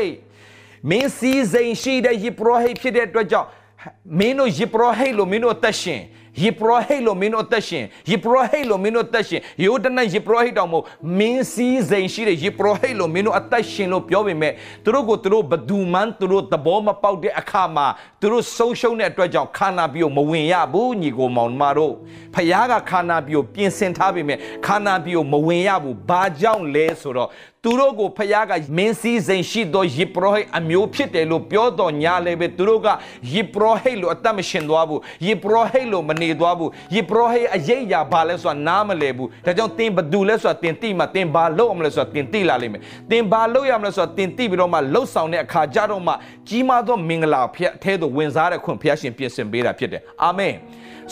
မင်းစည်းစိမ်ရှိတဲ့ယေဘရဟိဖြစ်တဲ့အတွက်ကြောင့်မင်းတို့ယေဘရဟိလို့မင်းတို့အသက်ရှင် ယေဘရဟိလို့မင်းတို့အသက်ရှင်ယေဘရဟိလို့မင်းတို့အသက်ရှင်ယောဒနယေဘရဟိတောင်မို့မင်းစည်းစိမ်ရှိတဲ့ယေဘရဟိလို့မင်းတို့အသက်ရှင်လို့ပြောပေမဲ့သူတို့ကိုသူတို့ဘဒူမန်သူတို့သဘောမပေါက်တဲ့အခါမှာသူတို့ဆုံးရှုံးတဲ့အတွက်ကြောင့်ခန္ဓာပြီးမဝင်ရဘူးညီကိုမောင်မတို့ဖခင်ကခန္ဓာပြီးပြင်ဆင်ထားပေမဲ့ခန္ဓာပြီးမဝင်ရဘူးဘာကြောင့်လဲဆိုတော့သူတို့ကိုဖခင်ကမင်းစည်းစိမ်ရှိသောယေဘရဟိအမျိုးဖြစ်တယ်လို့ပြောတော်ညာလည်းပဲသူတို့ကယေဘရဟိလို့အသက်မရှင်သွားဘူးယေဘရဟိလို့မနေသွားဘူးယေဘရဟိအရေးအရာဘာလဲဆိုတာနားမလည်ဘူးဒါကြောင့်သင်ဘသူလဲဆိုတာသင်သိမှသင်ဘာလုပ်အောင်လဲဆိုတာသင်သိလာလိမ့်မယ်သင်ဘာလုပ်ရမလဲဆိုတာသင်သိပြီးတော့မှလှုပ်ဆောင်တဲ့အခါကြတော့မှကြီးမားသောမင်္ဂလာဖျက်အဲသို့ဝင်စားတဲ့ခွင့်ဖျက်ရှင်ပြင်ဆင်ပေးတာဖြစ်တယ်အာမင်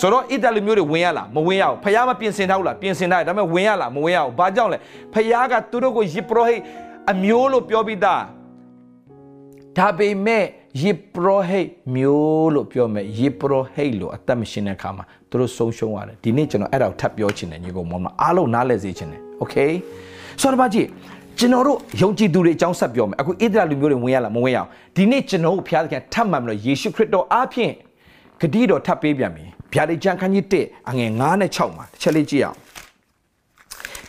ဆိုတော့ဣတလီမျိုးတွေဝင်ရလားမဝင်ရဘူးဖះမပြင်ဆင်ထားဘူးလားပြင်ဆင်ထားတယ်ဒါပေမဲ့ဝင်ရလားမဝင်ရဘူးဘာကြောင့်လဲဖះကသူတို့ကိုယေဘရဟိအမျိုးလို့ပြောပြီးသားဒါပေမဲ့ယေဘရဟိမျိုးလို့ပြောမယ်ယေဘရဟိလို့အသက်မရှင်တဲ့အခါမှာသူတို့ဆုံးရှုံးရတယ်ဒီနေ့ကျွန်တော်အဲ့ဒါကိုထပ်ပြောချင်တယ်ညီကောင်မောင်မအားလုံးနားလည်စေချင်တယ်โอเคဆိုတော့ဘာကြည့်ကျွန်တော်တို့ယုံကြည်သူတွေအကြောင်းဆက်ပြောမယ်အခုဣသရေလလူမျိုးတွေဝင်ရလားမဝင်ရအောင်ဒီနေ့ကျွန်တော်တို့ဘုရားသခင်ထပ်မှန်ပြီးတော့ယေရှုခရစ်တော်အားဖြင့်ဂတိတော်ထပ်ပေးပြန်ပြီ ဗျာဒိတ်ကျမ်းခန်းကြီး1အငယ်9နဲ့6မှာတစ်ချက်လေးကြည့်အောင်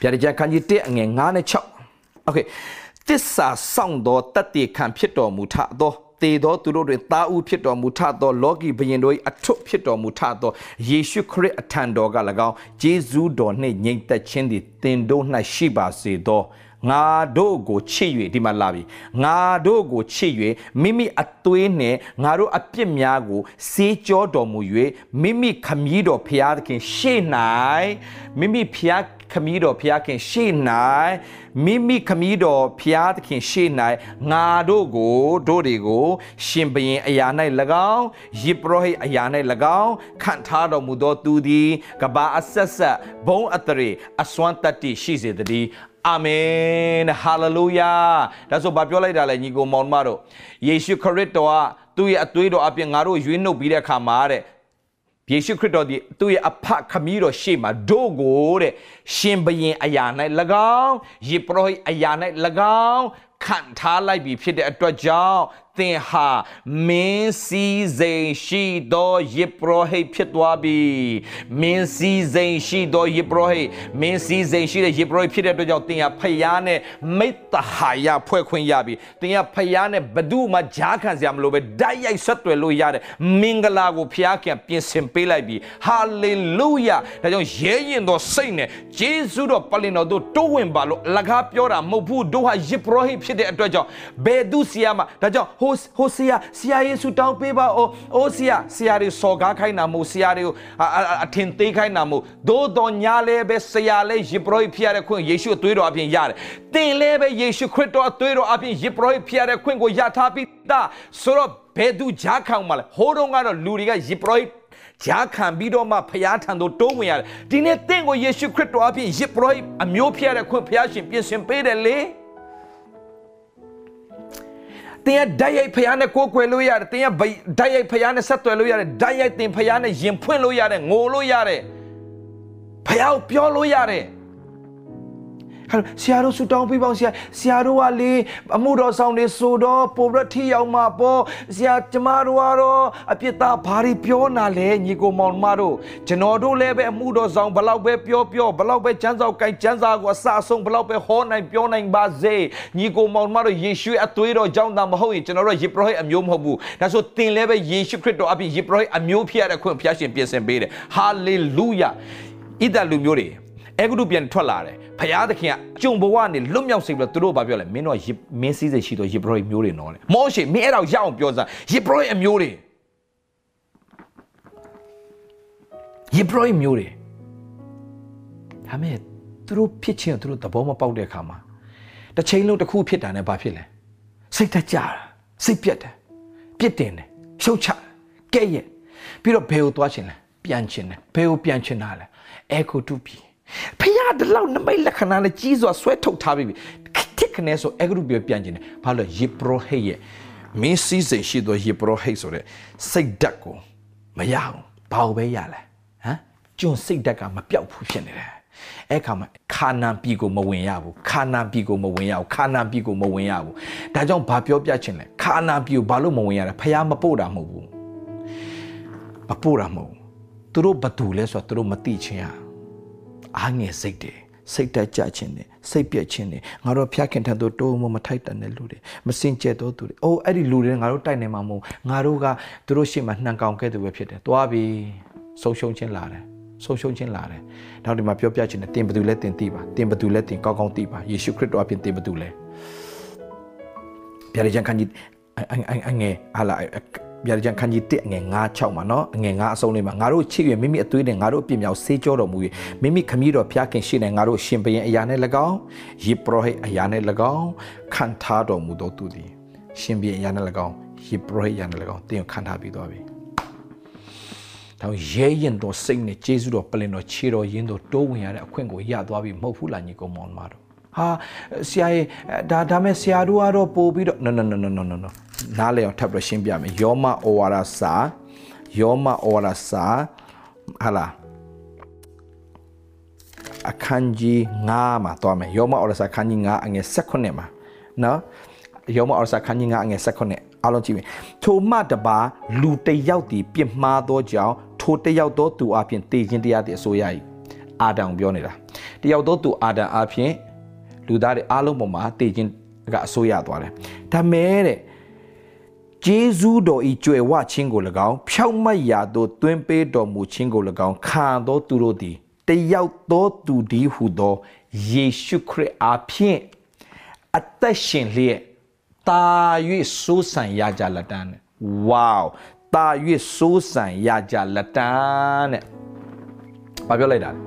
ဗျာဒိတ်ကျမ်းခန်းကြီး1အငယ်9နဲ့6 Okay တစ္ဆာဆောင်သောတတ္တိခံဖြစ်တော်မူထသောတေသောသူတို့တွင်တာဥဖြစ်တော်မူထသောလောကီဘုရင်တို့၏အထွတ်ဖြစ်တော်မူထသောယေရှုခရစ်အထံတော်က၎င်းဂျေဇုတော်နှင့်ညီသက်ခြင်းသည်သင်တို့၌ရှိပါစေသော ငါတို့ကိုချစ်၍ဒီမှာလာပြီငါတို့ကိုချစ်၍မိမိအသွေးနှင့်ငါတို့အပြစ်များကိုစေးကြောတော်မူ၍မိမိခမည်းတော်ဖျားသခင်ရှေ့၌မိမိဖျားခမည်းတော်ဖျားခင်ရှေ့၌မိမိခမည်းတော်ဖျားသခင်ရှေ့၌ငါတို့ကိုတို့တွေကို ရှင်ဘရင်အရာ၌၎င်းယေဘရဟိအရာ၌၎င်းခံထားတော်မူသောသူသည်ကဘာအဆက်ဆက်ဘုံအတရေအစွမ်းတတ္တိရှိစေတည်း အာမင်ဟာလေလုယာဒါဆိုဘာပြောလိုက်တာလဲညီကိုမောင်မတို့ယေရှုခရစ်တော်ကသူ့ရဲ့အသွေးတော်အပြင်ငါတို့ရွေးနှုတ်ပြီးတဲ့အခါမှာတဲ့ယေရှုခရစ်တော်ဒီသူ့ရဲ့အဖခမည်းတော်ရှေ့မှာဒို့ကိုတဲ့ရှင်ဘရင်အရာ၌၎င်းယေပရောဟိတ်အရာ၌၎င်းခံထားလိုက်ပြီဖြစ်တဲ့အတွက်ကြောင့် သင်ဟာမင်းစည်းစိမ်ရှိသောယေပရောဟိတ်ဖြစ်သွားပြီမင်းစည်းစိမ်ရှိသောယေပရောဟိတ်မင်းစည်းစိမ်ရှိတဲ့ယေပရောဟိတ်ဖြစ်တဲ့အတွက်ကြောင့်သင်ဟာဖယားနဲ့မိတ္တဟာယဖွဲ့ခွင့်ရပြီသင်ဟာဖယားနဲ့ဘဒုမှဂျားခံစရာမလိုပဲဓာတ်ရိုက်ဆက်သွယ်လို့ရတဲ့မင်္ဂလာကိုဖယားကပြင်ဆင်ပေးလိုက်ပြီဟာလေလုယာဒါကြောင့်ရဲရင်သောစိတ်နဲ့ဂျေဇုတော်ပလင်တော်တို့တိုးဝင်ပါလို့အလကားပြောတာမဟုတ်ဘူးတို့ဟာယေပရောဟိတ်ဖြစ်တဲ့အတွက်ကြောင့်ဘယ်သူစီယာမှာဒါကြောင့်ဟိုဟိုဆရာဆရာယေရှုတောင်းပေးပါအိုအိုဆရာဆရာတွေစော်ကားခိုင်းတာမို့ဆရာတွေကိုအထင်သေးခိုင်းတာမို့သို့တော်ညာလဲပဲဆရာလဲယေဘရဟိဖျားတဲ့ခွင့်ယေရှုအသွေးတော်အပြင်ရတယ်သင်လဲပဲယေရှုခရစ်တော်အသွေးတော်အပြင်ယေဘရဟိဖျားတဲ့ခွင့်ကိုရထားပြီးသားဆိုတော့ဘယ်သူဂျားခေါင်မှာလဲဟိုးတုန်းကတော့လူတွေကယေဘရဟိဂျာခံပြီးတော့မှဖျားထံသို့တိုးဝင်ရတယ်ဒီနေ့တင့်ကိုယေရှုခရစ်တော်အပြင်ယေဘရဟိအမျိုးဖြစ်ရတဲ့ခွင့်ဖျားရှင်ပြင်ဆင်ပေးတယ်လေ တင်ရဓာတ်ရိုက်ဖျားနဲ့ကိုးကွယ်လို့ရတယ်တင်ရဓာတ်ရိုက်ဖျားနဲ့ဆက်သွယ်လို့ရတယ်ဓာတ်ရိုက်တင်ဖျားနဲ့ယင်ဖွင့်လို့ရတယ်ငိုလို့ရတယ်ဖျားကိုပြောလို့ရတယ် ဟဲ့ဆရာတို့ဆူတောင်းပြီးပေါင်းဆရာဆရာတို့ကလေအမှုတော်ဆောင်နေဆိုတော့ပိုရထီရောက်မှာပေါ့ဆရာကျမတို့ကတော့အပြစ်သားဘာတွေပြောနာလဲညီကိုမောင်မတို့ကျွန်တော်တို့လည်းပဲအမှုတော်ဆောင်ဘလောက်ပဲပြောပြောဘလောက်ပဲကျမ်းစာကိုင်ကျမ်းစာကိုအစအဆုံးဘလောက်ပဲဟောနိုင်ပြောနိုင်ပါစေညီကိုမောင်မတို့ယေရှုအသွေးတော်ကြောင့်သာမဟုတ်ရင်ကျွန်တော်တို့ယေဘရဟိအမျိုးမဟုတ်ဘူးဒါဆိုသင်လည်းပဲယေရှုခရစ်တော်အပြင်ယေဘရဟိအမျိုးဖြစ်ရတဲ့ခွင့်ဖျားရှင်ပြင်ဆင်ပေးတယ်ဟာလေလုယာဣဒလူမျိုးတွေ အဲဂုတုပြန်ထွက်လာတယ်ဖယားသခင်ကကြုံဘဝနဲ့လွတ်မြောက်စေပြီးတော့သူတို့ဘာပြောလဲမင်းတို့ကမင်းစည်းစိတ်ရှိတော့ယေဘရဟိမျိုးတွေနော်လေမောရှေမင်းအဲ့ဒါကိုရအောင်ပြောစမ်းယေဘရဟိအမျိုးတွေယေဘရဟိမျိုးတွေဒါမဲ့သူတို့ဖြစ်ချင်းသူတို့သဘောမပေါက်တဲ့အခါမှာတစ်ချိန်လုံးတစ်ခုဖြစ်တာနဲ့ဘာဖြစ်လဲစိတ်သက်ကြတာစိတ်ပြတ်တယ်ပြစ်တင်တယ်ရှုတ်ချကဲ့ရဲ့ပြီးတော့ဘယ်ကိုသွားချင်လဲပြန်ချင်တယ်ဘယ်ကိုပြန်ချင်တာလဲအဲကိုတူပြီ ဖះတလောက်နမိတ်လက္ခဏာနဲ့ကြီးစွာဆွဲထုတ်ထားပြီတစ်ခနဲ့ဆိုအဲဂရုပြပြန်ခြင်းတယ်ဘာလို့ယေဘရဟိရဲ့မင်းစည်းစိမ်ရှိသောယေဘရဟိဆိုတဲ့စိတ်ဓာတ်ကိုမရအောင်ဘာလို့ပဲရလဲဟမ်ကျွန်စိတ်ဓာတ်ကမပြောက်ဘူးဖြစ်နေတယ်အဲ့ခါမှာခါနန်ပြည်ကိုမဝင်ရဘူးခါနန်ပြည်ကိုမဝင်ရဘူးခါနန်ပြည်ကိုမဝင်ရဘူးဒါကြောင့်ဘာပြောပြချင်လဲခါနန်ပြည်ကိုဘာလို့မဝင်ရလဲဖះမပို့တာမဟုတ်ဘူးမပို့တာမဟုတ်ဘူးသူတို့ဘသူလဲဆိုတော့သူတို့မသိချင်းရ အားငယ်စိတ်တွေစိတ်တက်ကြခြင်းတွေစိတ်ပြက်ခြင်းတွေငါတို့ဖျားခင်ထံသို့တိုးမမထိုက်တန်တဲ့လူတွေမစင်ကြဲတော့သူတွေအိုးအဲ့ဒီလူတွေငါတို့တိုက်နေမှာမဟုတ်ငါတို့ကသူတို့ရှေ့မှာနှံကောင်ခဲ့သူပဲဖြစ်တယ်သွားပြီဆုံးရှုံးခြင်းလာတယ်ဆုံးရှုံးခြင်းလာတယ်နောက်ဒီမှာပြောပြခြင်းနဲ့တင်ဘသူလဲတင်သိပါတင်ဘသူလဲတင်ကောင်းကောင်းသိပါယေရှုခရစ်တော်အပြင်တင်ဘသူလဲဗျာဒိကျန်ခန်းကြီးအငယ်ဟာလာ ဗျာဒိကျန်ခန်းကြီး1ငယ်9 6မှာနော်ငယ်9အဆုံးလေးမှာငါတို့ချစ်ရမိမိအသွေးနဲ့ငါတို့အပြစ်မြောက်ဆေးကြောတော်မူ၍မိမိခမည်းတော်ဖျားခင်ရှိနေငါတို့ရှင်ဘရင်အရာနဲ့၎င်းယေပရောဟိတ်အရာနဲ့၎င်းခံထားတော်မူသောသူသည်ရှင်ဘရင်အရာနဲ့၎င်းယေပရောဟိတ်အရာနဲ့၎င်းတင်ခံထားပြီးသွားပြီတော့ရဲရင်တော်စိတ်နဲ့ဂျေဇုတော်ပလင်တော်ခြေတော်ရင်းတော်တိုးဝင်ရတဲ့အခွင့်ကိုရသွားပြီမဟုတ်ဘူးလားညီကောင်မောင်မတော်ဟာဆရာရဲ့ဒါဒါမဲ့ဆရာတို့ကတော့ပို့ပြီးတော့ no no no no no no no နားလေအောင်ထပ်ပြီးရှင်းပြမယ်ယောမဩဝါဒစာယောမဩဝါဒစာဟာလားအခန်းကြီး9မှာတွားမယ်ယောမဩဝါဒစာအခန်းကြီး9အငယ်16မှာနော်ယောမဩဝါဒစာအခန်းကြီး9အငယ်16အားလုံးကြည့်မယ်ထိုမှတပါလူတယောက်တည်ပြစ်မှားသောကြောင့်ထိုတယောက်သောသူအပြင်တည်ခြင်းတရားတည်အစိုးရ၏အာဒံပြောနေတာတယောက်သောသူအာဒံအပြင်လူသားတွေအားလုံးပေါ်မှာတည်ခြင်းကအစိုးရသွားတယ်ဒါမဲ့တဲ့ ဂျေဇူးတော်ဤကြွယ်ဝခြင်းကို၎င်းဖြောက်မတ်ရာသို့တွင်ပေးတော်မူခြင်းကို၎င်းခံသောသူတို့သည်တယောက်သောသူဒီဟုသောယေရှုခရစ်အားဖြင့်အသက်ရှင်လျက်တာ၍စိုးစံရကြလက်တန်းတဲ့ဝေါတာ၍စိုးစံရကြလက်တန်းတဲ့ဘာပြောလိုက်တာလဲ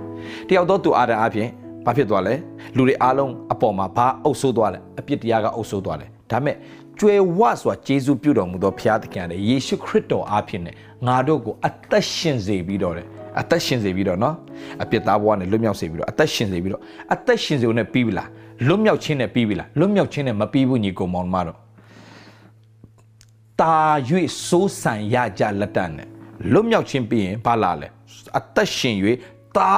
တယောက်သောသူအာဒံအဖြစ်ဘာဖြစ်သွားလဲလူတွေအားလုံးအပေါ်မှာဘာအုပ်ဆိုးသွားလဲအပြစ်တရားကအုပ်ဆိုးသွားတယ်ဒါမဲ့ ကျွယ်ဝဆိုတာဂျေဇုပြုတော်မူသောဘုရားသခင်တဲ့ယေရှုခရစ်တော်အားဖြင့်နဲ့ငါတို့ကိုအသက်ရှင်စေပြီးတော့တယ်အသက်ရှင်စေပြီးတော့နော်အပြစ်သားဘဝနဲ့လွတ်မြောက်စေပြီးတော့အသက်ရှင်စေပြီးတော့အသက်ရှင်စေုံနဲ့ပြီးပြီလားလွတ်မြောက်ခြင်းနဲ့ပြီးပြီလားလွတ်မြောက်ခြင်းနဲ့မပြီးဘူးညီကောင်မောင်မတော်တာ၍စိုးစံရကြလက်တန်နဲ့လွတ်မြောက်ခြင်းပြီးရင်ဘာလာလဲအသက်ရှင်၍တာ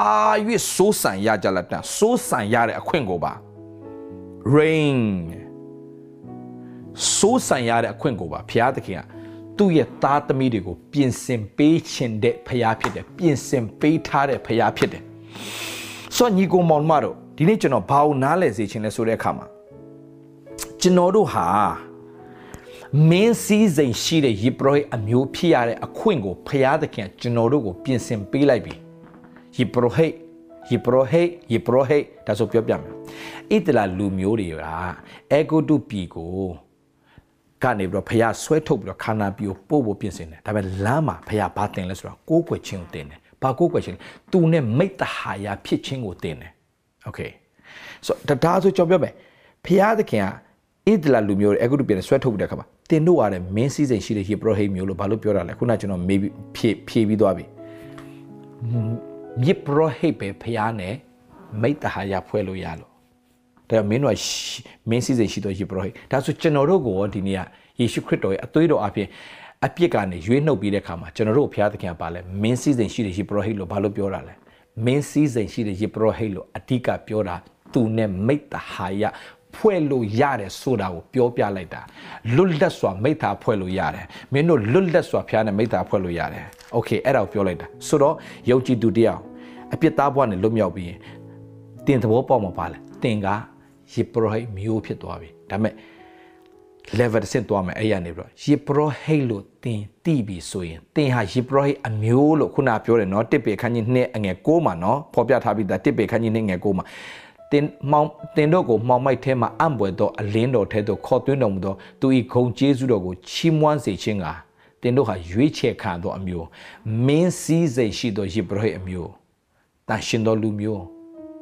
၍စိုးစံရကြလက်တန်စိုးစံရတဲ့အခွင့်ကိုပါ rain စိုးစံရတဲ့အခွင့်ကိုပါဘုရားသခင်ကသူ့ရဲ့သားသမီးတွေကိုပြင်ဆင်ပေးခြင်းတဲ့ဖရားဖြစ်တယ်ပြင်ဆင်ပေးထားတဲ့ဖရားဖြစ်တယ်ဆိုညီကိုမောင်မတို့ဒီနေ့ကျွန်တော်ဘာလို့နားလဲစေခြင်းလဲဆိုတဲ့အခါမှာကျွန်တော်တို့ဟာမင်းစည်းစိမ်ရှိတဲ့ယေဘရဟိအမျိုးဖြစ်ရတဲ့အခွင့်ကိုဖရားသခင်ကျွန်တော်တို့ကိုပြင်ဆင်ပေးလိုက်ပြီယေဘရဟိယေဘရဟိယေဘရဟိဒါဆိုပြောပြမယ်ဣတလာလူမျိုးတွေကအေဂုတုပြည်ကို ကနေပြီးတော့ဖះဆွဲထုတ်ပြီးတော့ခန္ဓာပြီးကိုပို့ဖို့ပြင်ဆင်တယ်ဒါပေမဲ့လမ်းမှာဖះဘာတင်လဲဆိုတော့ကိုးကွယ်ခြင်းကိုတင်တယ်ဘာကိုးကွယ်ခြင်းသူနဲ့မိတ္တဟာယာဖြစ်ခြင်းကိုတင်တယ်โอเคဆိုတော့ဒါဆိုကြော်ပြောမယ်ဖះသခင်ကဣဒလာလူမျိုးတွေအခုတို့ပြန်ဆွဲထုတ်ပြီးတဲ့ခါမှာတင်တို့ရတယ်မင်းစည်းစိမ်ရှိတဲ့ဟေဘရဟိမျိုးလို့ဘာလို့ပြောတာလဲခုနကျွန်တော်မေးဖြည့်ဖြည့်ပြီးသွားပြီ မြစ်ပရောဟိတ်ပဲဖျားနဲ့မိတ္တဟာယဖွဲ့လို့ရလို့ ဒါမင်းတို့ကမင်းစည်းစိမ်ရှိတော့ယေဘရဟိဒါဆိုကျွန်တော်တို့ကိုဒီနေ့ကယေရှုခရစ်တော်ရဲ့အသွေးတော်အပြင်အပြစ်ကနေရွေးနှုတ်ပြီးတဲ့အခါမှာကျွန်တော်တို့ဘုရားသခင်ကပါလဲမင်းစည်းစိမ်ရှိတဲ့ယေဘရဟိလို့ဘာလို့ပြောတာလဲမင်းစည်းစိမ်ရှိတဲ့ယေဘရဟိလို့အဓိကပြောတာသူနဲ့မိတ္တဟာယဖွဲ့လို့ရတယ်ဆိုတာကိုပြောပြလိုက်တာလွတ်လပ်စွာမိသားဖွဲ့လို့ရတယ်မင်းတို့လွတ်လပ်စွာဖျားနဲ့မိသားဖွဲ့လို့ရတယ်โอเคအဲ့ဒါကိုပြောလိုက်တာဆိုတော့ယုံကြည်သူတယောက်အပြစ်သားဘဝနဲ့လွတ်မြောက်ပြီးရင်တင်သဘောပေါက်မှာပါလဲတင်က ယေဘရဟိမျိုးဖြစ်သွားပြီဒါပေမဲ့ level တစ်ဆင့်သွားမယ်အဲ့ရနေပြီးတော့ယေဘရဟိလို့တင်တိပြီဆိုရင်တင်ဟာယေဘရဟိအမျိုးလို့ခုနပြောတယ်နော်တစ်ပေခန်းကြီးနှစ်အငယ်6မှာနော်ဖော်ပြထားပြီးသားတစ်ပေခန်းကြီးနှစ်ငယ်6မှာတင်မောင်တင်တို့ကိုမောင်မိုက်ထဲမှာအံ့ပွေသောအလင်းတော်ထဲသို့ခေါ်သွင်းတော်မူသောသူ၏ဂုံကျေးဇူးတော်ကိုချီးမွမ်းစေခြင်းကတင်တို့ဟာရွေးချယ်ခံသောအမျိုးမင်းစည်းစိမ်ရှိသောယေဘရဟိအမျိုးတန်ရှင်သောလူမျိုး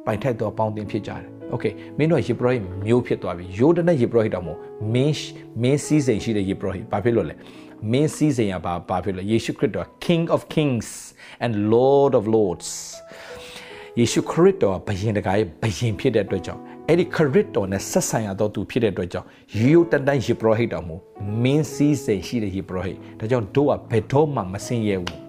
ပိုင်ထိုက်သောပေါင်းတင်ဖြစ်ကြတယ်။ Okay မင်းတို့ယေဘရဟိမျိုးဖြစ်သွားပြီ။ယိုဒနဲ့ယေဘရဟိတောင်မို့မင်းမင်းစည်းစိမ်ရှိတဲ့ယေဘရဟိဘာဖြစ်လို့လဲ။မင်းစည်းစိမ်ကဘာဘာဖြစ်လို့ယေရှုခရစ်တော် King of Kings and Lord of Lords ယေရှုခရစ်တော်ဘယင်တကာရဲ့ဘယင်ဖြစ်တဲ့အတွက်ကြောင့်အဲ့ဒီခရစ်တော်နဲ့ဆက်ဆံရတော့သူဖြစ်တဲ့အတွက်ကြောင့်ယူတန်တန်ယေဘရဟိတော်မူမင်းစည်းစိမ်ရှိတဲ့ယေဘရဟိဒါကြောင့်တို့ကဘယ်တော့မှမစင်ရဲဘူး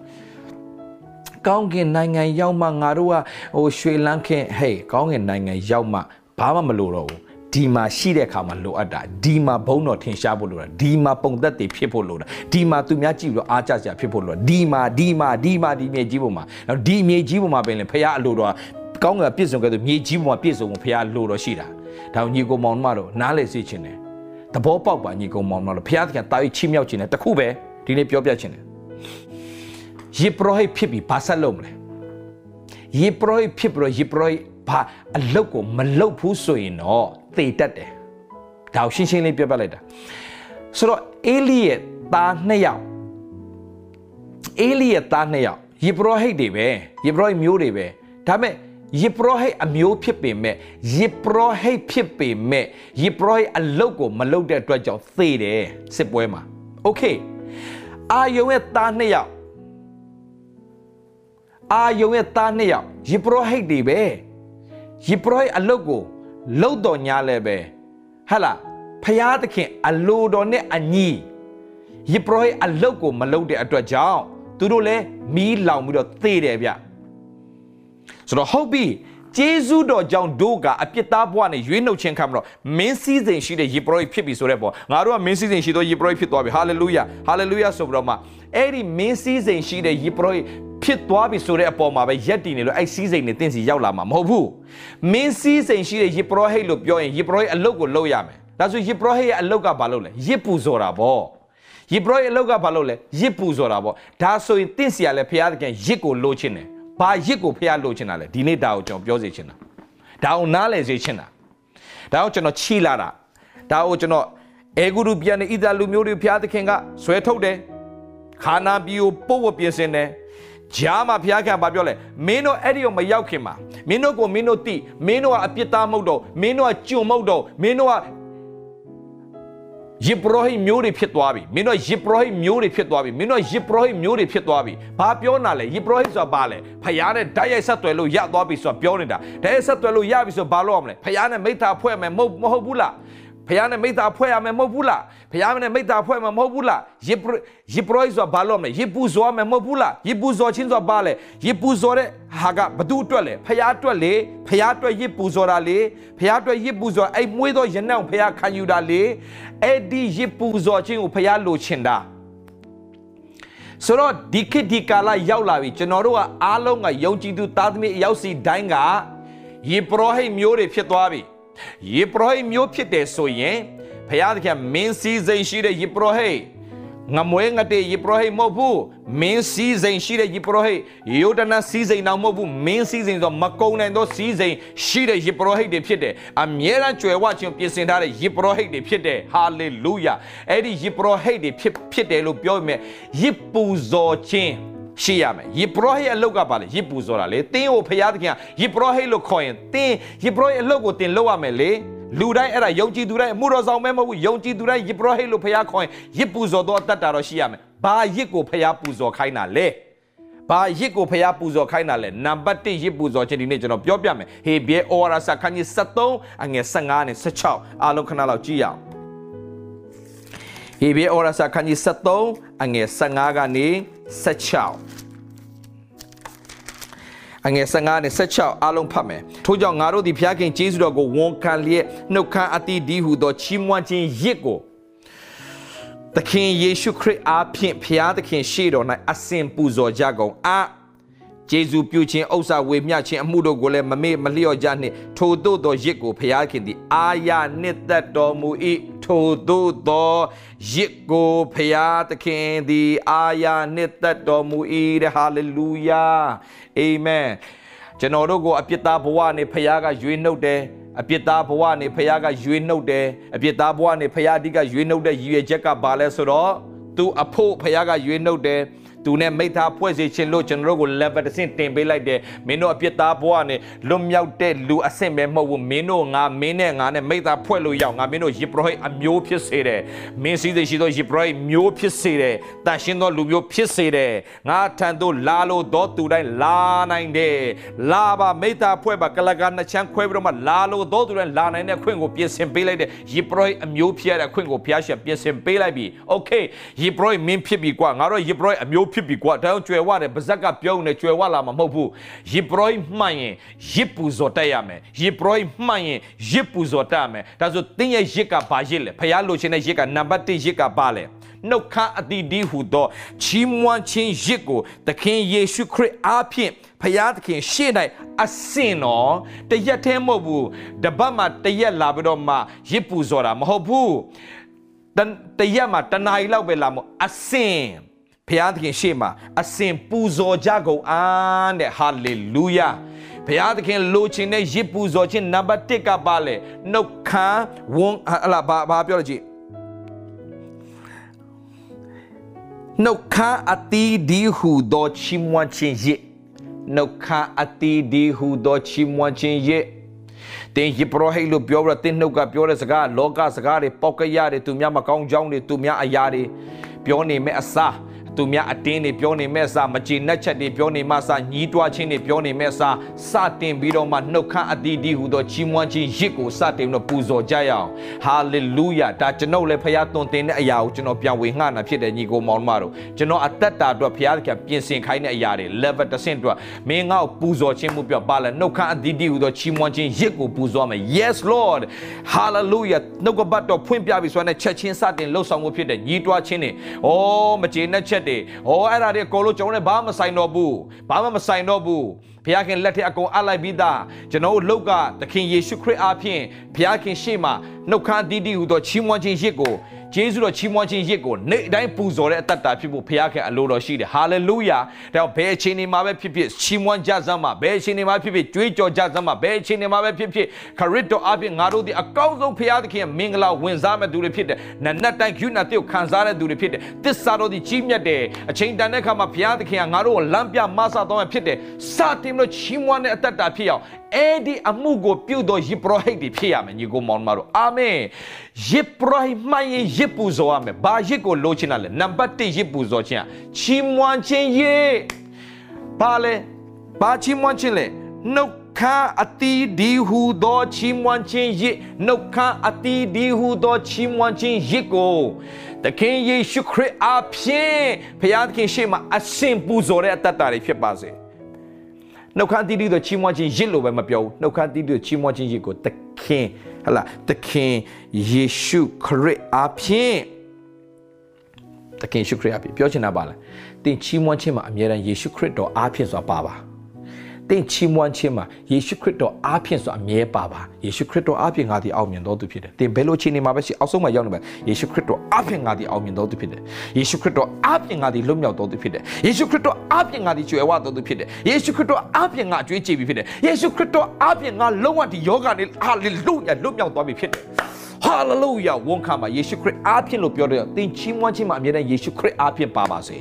ကောင်းကင်နိုင်ငံရောက်မှငါတို့ကဟိုရွှေလန်းခင်ဟေးကောင်းကင်နိုင်ငံရောက်မှဘာမှမလိုတော့ဘူးဒီမှာရှိတဲ့အခါမှာလိုအပ်တာဒီမှာဘုံတော်ထင်ရှားဖို့လိုတာဒီမှာပုံသက်တွေဖြစ်ဖို့လိုတာဒီမှာသူများကြည့်ပြီးတော့အားကြစရာဖြစ်ဖို့လိုတာဒီမှာဒီမှာဒီမှာဒီမြေကြီးပေါ်မှာနောက်ဒီမြေကြီးပေါ်မှာပင်လေဖះအလိုတော်ကောင်းကင်ပြည့်စုံခဲ့သူမြေကြီးပေါ်မှာပြည့်စုံဖို့ဖះလိုတော်ရှိတာဒါညီကိုမောင်မတော်နားလေစေခြင်းတယ်သဘောပေါက်ပါညီကိုမောင်မတော်ဖះသခင်တာရီချိမြောက်ခြင်းတယ်တခုပဲဒီနေ့ပြောပြခြင်းတ ယ်ယေဘရဟိဖြစ်ပြီးဘာဆက်လုပ်မလဲယေဘရဟိဖြစ်ပြီးတော့ယေဘရဟိဘာအလုတ်ကိုမလုတ်ဘူးဆိုရင်တော့သေတတ်တယ်ဒါကိုရှင်းရှင်းလေးပြောပြလိုက်တာဆိုတော့အေလိရဲ့သားနှစ်ယောက်အေလိရဲ့သားနှစ်ယောက်ယေဘရဟိတွေပဲယေဘရဟိမျိုးတွေပဲဒါပေမဲ့ယေဘရဟိအမျိုးဖြစ်ပေမဲ့ယေဘရဟိဖြစ်ပေမဲ့ယေဘရဟိအလုတ်ကိုမလုတ်တဲ့အတွက်ကြောင့်သေတယ်စစ်ပွဲမှာโอเคအာယုံရဲ့သားနှစ်ယောက် အာယုံရဲ့သားနှစ်ယောက်ယေဘရဟိတ်တွေပဲယေဘရဟိတ်အလုတ်ကိုလှုပ်တော်ညာလဲပဲဟဟလားဖျားသခင်အလိုတော်နဲ့အညီယေဘရဟိတ်အလုတ်ကိုမလှုပ်တဲ့အတွက်ကြောင့်သူတို့လည်းမီးလောင်ပြီးတော့သေတယ်ဗျဆိုတော့ဟုတ်ပြီကျေးဇူးတော်ကြောင့်တို့ကအပြစ်သားဘဝနဲ့ရွေးနှုတ်ခြင်းခံမလို့မင်းစည်းစိမ်ရှိတဲ့ယေဘရဟိဖြစ်ပြီဆိုတဲ့ပေါ့ငါတို့ကမင်းစည်းစိမ်ရှိသောယေဘရဟိဖြစ်သွားပြီဟာလေလုယာဟာလေလုယာဆိုပြီးတော့မှအဲ့ဒီမင်းစည်းစိမ်ရှိတဲ့ယေဘရဟိ ဖြစ်သွားပြီဆိုတဲ့အပေါ်မှာပဲရက်တည်နေလို့အဲ့စီးစိမ်နေတင့်စီရောက်လာမှာမဟုတ်ဘူးမင်းစီးစိမ်ရှိတဲ့ယေဘရဟိတ်လို့ပြောရင်ယေဘရဟိတ်အလုတ်ကိုလုပ်ရမယ်ဒါဆိုယေဘရဟိတ်ရဲ့အလုတ်ကဘာလုပ်လဲရစ်ပူဇော်တာပေါ့ယေဘရဟိတ်အလုတ်ကဘာလုပ်လဲရစ်ပူဇော်တာပေါ့ဒါဆိုရင်တင့်စီရလဲဖခင်သခင်ရစ်ကိုလိုချင်တယ်ဘာရစ်ကိုဖခင်လိုချင်တာလဲဒီနေ့ဒါကိုကျွန်တော်ပြောစေချင်တာဒါကိုနားလည်စေချင်တာဒါကိုကျွန်တော်ချီလာတာဒါကိုကျွန်တော်အေဂုရုပြန်နေဣသလူမျိုးတွေဖခင်သခင်ကဆွဲထုတ်တယ်ခါနာပြည်ကိုပို့ဝပြင်ဆင်တယ် ဂျားမှာဘုရားခင်ဘာပြောလဲမင်းတို့အဲ့ဒီကိုမရောက်ခင်မှာမင်းတို့ကိုမင်းတို့တိမင်းတို့ကအပြစ်သားမဟုတ်တော့မင်းတို့ကကြုံမဟုတ်တော့မင်းတို့ကယေဘရဟိမျိုးတွေဖြစ်သွားပြီမင်းတို့ယေဘရဟိမျိုးတွေဖြစ်သွားပြီမင်းတို့ယေဘရဟိမျိုးတွေဖြစ်သွားပြီဘာပြောနာလဲယေဘရဟိဆိုတာဘာလဲဖယားနဲ့ဓာတ်ရိုက်ဆက်သွယ်လို့ရသွားပြီဆိုတာပြောနေတာဓာတ်ရိုက်ဆက်သွယ်လို့ရပြီဆိုဘာလို့ရမလဲဖယားနဲ့မိသားဖွဲ့မယ်မဟုတ်မဟုတ်ဘူးလား ဖះနဲ့မိသားဖွဲ့ရမယ်မဟုတ်ဘူးလားဖះနဲ့မိသားဖွဲ့မှာမဟုတ်ဘူးလားယေယေပရိုဆိုတာဘာလို့မလဲယေပူဇောမယ်မဟုတ်ဘူးလားယေပူဇောချင်းဆိုတာဘာလဲယေပူဇောတဲ့ဟာကဘသူအတွက်လဲဖះအတွက်လေဖះအတွက်ယေပူဇောတာလေဖះအတွက်ယေပူဇောအဲ့မွေးသောရနံ့ဖះခံယူတာလေအဲ့ဒီယေပူဇောချင်းကိုဖះလိုချင်တာဆိုတော့ဒီခေတ်ဒီကာလရောက်လာပြီကျွန်တော်တို့ကအားလုံးကယုံကြည်သူသားသမီးအရောက်စီတိုင်းကယေပရောဟိတ်မျိုးတွေဖြစ်သွားပြီ ယေဘရဟိမျိုးဖြစ်တယ်ဆိုရင်ဖယားသခင်မင်းစည်းစိမ်ရှိတဲ့ယေဘရဟိငမွေးငတဲ့ယေဘရဟိမဟုတ်ဘူးမင်းစည်းစိမ်ရှိတဲ့ယေဘရဟိယောဒနာစည်းစိမ်တော့မဟုတ်ဘူးမင်းစည်းစိမ်ဆိုမကုံနိုင်သောစည်းစိမ်ရှိတဲ့ယေဘရဟိတွေဖြစ်တယ်အမြဲတမ်းကြွယ်ဝခြင်းပြင်ဆင်ထားတဲ့ယေဘရဟိတွေဖြစ်တယ်ဟာလေလုယာအဲ့ဒီယေဘရဟိတွေဖြစ်ဖြစ်တယ်လို့ပြောမြဲယေပူဇော်ခြင်း ရှိရမယ်ယေဘရဟိအလုတ်ကပါလေယေပူဆိုတာလေတင်းကိုဖျားသခင်ယေဘရဟိလို့ခေါ်ရင်တင်းယေဘရဟိအလုတ်ကိုတင်လောက်ရမယ်လေလူတိုင်းအဲ့ဒါယုံကြည်သူတိုင်းအမှုတော်ဆောင်မဲမဟုတ်ဘူးယုံကြည်သူတိုင်းယေဘရဟိလို့ဖျားခေါ်ရင်ယေပူဇော်တော့အတတ်တာတော့ရှိရမယ်ဘာယေကိုဖျားပူဇော်ခိုင်းတာလဲဘာရစ်ကိုဖျားပူဇော်ခိုင်းတာလဲနံပါတ်1ရစ်ပူဇော်ခြင်းဒီနေ့ကျွန်တော်ပြောပြမယ်ဟေဘဲဩဝါဒစာခန်းကြီး73အငယ်15နဲ့16အားလုံးခဏလောက်ကြည့်ရအောင် ဟေဘဲဩဝါဒစာခန်းကြီး73အငယ်15ကနေ16အငယ်15နဲ့16အားလုံးဖတ်မယ်ထို့ကြောင့်ငါတို့သည်ဖျားခင်ကျေးဇူးတော်ကိုဝန်ခံလျက်နှုတ်ခမ်းအတိဒီဟုသောချီးမွမ်းခြင်းရစ်ကိုသခင်ယေရှုခရစ်အားဖြင့်ဖျားသခင်ရှေ့တော်၌အစဉ်ပူဇော်ကြကုန်အားကျေးဇူးပြုခြင်းဥစ္စာဝေမျှခြင်းအမှုတို့ကိုလည်းမမေ့မလျော့ကြနှင့်ထိုတို့သောရစ်ကိုဖျားခင်သည်အာရနှစ်သက်တော်မူ၏ ထိုတို့သောရစ်ကိုဖျားသခင်သည်အာရနှစ်သက်တော်မူ၏တဲ့ဟာလေလုယာအာမင်ကျွန်တော်တို့ကိုအပြစ်သားဘဝနဲ့ဖျားကရွေးနှုတ်တယ်အပြစ်သားဘဝနဲ့ဖခင်ကရွေးနှုတ်တယ်အပြစ်သားဘဝနဲ့ဖခင်အဓိကရွေးနှုတ်တဲ့ရည်ရွယ်ချက်ကဘာလဲဆိုတော့သူအဖို့ဖခင်ကရွေးနှုတ်တယ် သူနဲ့မိသားဖွဲ့စီခြင်းလို့ကျွန်တော်တို့ကို level တစ်ဆင့်တင်ပေးလိုက်တယ်မင်းတို့အပြစ်သားဘဝနဲ့လွတ်မြောက်တဲ့လူအဆင့်ပဲမဟုတ်ဘူးမင်းတို့ငါမင်းနဲ့ငါနဲ့မိသားဖွဲ့လို့ရောက်ငါမင်းတို့ယေဘရဟိအမျိုးဖြစ်စေတယ်မင်းစည်းစိမ်ရှိသောယေဘရဟိမျိုးဖြစ်စေတယ်တန်ရှင်းသောလူမျိုးဖြစ်စေတယ်ငါထံသို့လာလို့တော့သူတိုင်းလာနိုင်တယ်လာပါမိသားဖွဲ့ပါကလကနှစ်ချမ်းခွဲပြီးတော့မှလာလို့တော့သူတိုင်းလာနိုင်တဲ့ခွင့်ကိုပြင်ဆင်ပေးလိုက်တယ်ယေဘရဟိအမျိုးဖြစ်ရတဲ့ခွင့်ကိုဘုရားရှင်ပြင်ဆင်ပေးလိုက်ပြီโอเคယေဘရဟိမင်းဖြစ်ပြီကွာငါတို့ယေဘရဟိအမျိုး ဖြစ်ပြီကွာဒါကြောင့်ကျွယ်ဝတယ်ဗဇက်ကပြုံးနေကျွယ်ဝလာမှာမဟုတ်ဘူးယေဘရဟိမှန်ရင်ရစ်ပူဇော်တက်ရမယ်ယေဘရဟိမှန်ရင်ရစ်ပူဇော်တက်ရမယ်ဒါဆိုတင်းရဲ့ရစ်ကဘာရစ်လဲဖះလိုချင်တဲ့ရစ်ကနံပါတ်1ရစ်ကဘာလဲနှုတ်ခအတိဒီဟုသောချီးမွမ်းခြင်းရစ်ကိုသခင်ယေရှုခရစ်အားဖြင့်ဖျားသခင်ရှေ့၌အစင်တော်တရက်တည်းမဟုတ်ဘူးတပတ်မှတရက်လာပြီးတော့မှရစ်ပူဇော်တာမဟုတ်ဘူးတရက်မှတနားရီလောက်ပဲလာမို့အစင် ဖျားသခင်ရှေ့မှာအစဉ်ပူဇော်ကြကုန်အားတဲ့ဟာလေလုယာဘုရားသခင်လိုချင်တဲ့ရစ်ပူဇော်ခြင်းနံပါတ်1ကပါလေနှုတ်ခမ်းဝန်ဟလာဘာဘာပြောလို့ကြည့်နှုတ်ခမ်းအတီးဒီဟူသောချီးမွမ်းခြင်းရစ်နှုတ်ခမ်းအတီးဒီဟူသောချီးမွမ်းခြင်းရစ်တင်ယေဘရဟိလို့ပြောရတဲ့နှုတ်ကပြောတဲ့စကားလောကစကားတွေပေါက်ကရတွေသူများမကောင်းကြောင်းတွေသူများအရာတွေပြောနေမဲ့အစား သူများအတင်းတွေပြောနေမဲ့စာမကြေနပ်ချက်တွေပြောနေမှစာညီးတွားခြင်းတွေပြောနေမဲ့စာစတင်ပြီးတော့မှနှုတ်ခမ်းအတီးတီဟူသောချီးမွမ်းခြင်းရစ်ကိုစတင်ပြီးတော့ပူဇော်ကြရအောင်ဟာလေလုယာဒါကျွန်ုပ်လည်းဖခင်သွန်သင်တဲ့အရာကိုကျွန်တော်ပြန်ဝေငှနာဖြစ်တဲ့ညီကိုမောင်မတို့ကျွန်တော်အသက်တာအတွက်ဖခင်ကပြင်ဆင်ခိုင်းတဲ့အရာတွေ level တစ်ဆင့်အတွက်မင်းငါ့ကိုပူဇော်ခြင်းမှုပြောပါလဲနှုတ်ခမ်းအတီးတီဟူသောချီးမွမ်းခြင်းရစ်ကိုပူဇော်မယ် yes lord hallelujah နှုတ်ကပတ်တော်ဖွင့်ပြပြီဆိုတဲ့ချက်ချင်းစတင်လှုပ်ဆောင်မှုဖြစ်တဲ့ညီးတွားခြင်းတွေဩမကြေနပ်ချက်တွေဩအဲ့ဒါတွေအကုန်လုံးကျွန်တော်လည်းဘာမှမဆိုင်တော့ဘူးဘာမှမဆိုင်တော့ဘူးဘုရားခင်လက်ထက်အကုန်အပ်လိုက်ပြီးသားကျွန်တော်တို့လောက်ကသခင်ယေရှုခရစ်အားဖြင့်ဘုရားခင်ရှေ့မှာနှုတ်ခမ်းတည်တည်ဟူသောချီးမွမ်းခြင်းရစ်ကို ဂျေဇုတော်ချီးမွမ်းခြင်းရစ်ကိုနေ့တိုင်းပူဇော်တဲ့အတ္တတာဖြစ်ဖို့ဘုရားခင်အလိုတော်ရှိတယ်ဟာလေလုယာဒါဘယ်အချိန်တွေမှာပဲဖြစ်ဖြစ်ချီးမွမ်းကြစမ်းမှာဘယ်အချိန်တွေမှာဖြစ်ဖြစ်ကြွေးကြော်ကြစမ်းမှာဘယ်အချိန်တွေမှာပဲဖြစ်ဖြစ်ခရစ်တော်အပြင်ငါတို့ဒီအကောင်းဆုံးဘုရားသခင်မင်္ဂလာဝင်စားမဲ့သူတွေဖြစ်တယ်နနက်တိုင်းယူနာတိကိုခံစားတဲ့သူတွေဖြစ်တယ်တစ္ဆာတော်ဒီကြီးမြတ်တယ်အချိန်တန်တဲ့အခါမှာဘုရားသခင်ကငါတို့ကိုလမ်းပြမဆတော်မှာဖြစ်တယ်စတင်လို့ချီးမွမ်းတဲ့အတ္တတာဖြစ်အောင်အဲ့ဒီအမှုကိုပြုတော်ယေဘရဟိတ်တွေဖြစ်ရမယ်ညီကိုမောင်မတို့အာမင်ယေဘရဟိတ်မှန်ရင်ယေပူဇော်ရမယ်ဘာယေကိုလိုချင်တာလဲနံပါတ်1ယေပူဇော်ခြင်းချီးမွမ်းခြင်းယေဘာလဲဘာချီးမွမ်းခြင်းလဲနှုတ်ခမ်းအတီးဒီဟူသောချီးမွမ်းခြင်းယေနှုတ်ခမ်းအတီးဒီဟူသောချီးမွမ်းခြင်းယေကိုသခင်ယေရှုခရစ်အပြင်ဘုရားသခင်ရှေ့မှာအရှင်ပူဇော်တဲ့အတ္တတာတွေဖြစ်ပါစေ။နှုတ်ခမ်းတီးတီးဆိုချီးမွမ်းခြင်းရစ်လို့ပဲမပြောဘူးနှုတ်ခမ်းတီးတီးချီးမွမ်းခြင်းရစ်ကိုသခင် ဟလာသခင်ယေရှုခရစ်အပြင်သခင်ယေရှုခရစ်အပြင်ပြောချင်တာပါလားတင်ချီးမွမ်းခြင်းမှာအမြဲတမ်းယေရှုခရစ်တော်အားဖြင့်ဆိုတာပါပါ တင့်ချီးမွမ်းခြင်းမှာယေရှုခရစ်တော်အားဖြင့်ဆိုအမြဲပါပါယေရှုခရစ်တော်အားဖြင့်ငါသည်အောင်မြင်တော်သူဖြစ်တယ်တင်ဘယ်လိုခြေနေမှာပဲရှိအောက်ဆုံးမှာရောက်နေပါယေရှုခရစ်တော်အားဖြင့်ငါသည်အောင်မြင်တော်သူဖြစ်တယ်ယေရှုခရစ်တော်အားဖြင့်ငါသည်လွတ်မြောက်တော်သူဖြစ်တယ်ယေရှုခရစ်တော်အားဖြင့်ငါသည်ကျွယ်ဝတော်သူဖြစ်တယ်ယေရှုခရစ်တော်အားဖြင့်ငါကြွေးကြေပြီဖြစ်တယ်ယေရှုခရစ်တော်အားဖြင့်ငါလုံးဝဒီယောဂနဲ့ဟာလေလုယာလွတ်မြောက်သွားပြီဖြစ်တယ်ဟာလေလုယာဝန်ခံပါယေရှုခရစ်အားဖြင့်လို့ပြောတယ်သင်ချီးမွမ်းခြင်းမှာအမြဲတမ်းယေရှုခရစ်အားဖြင့်ပါပါစေ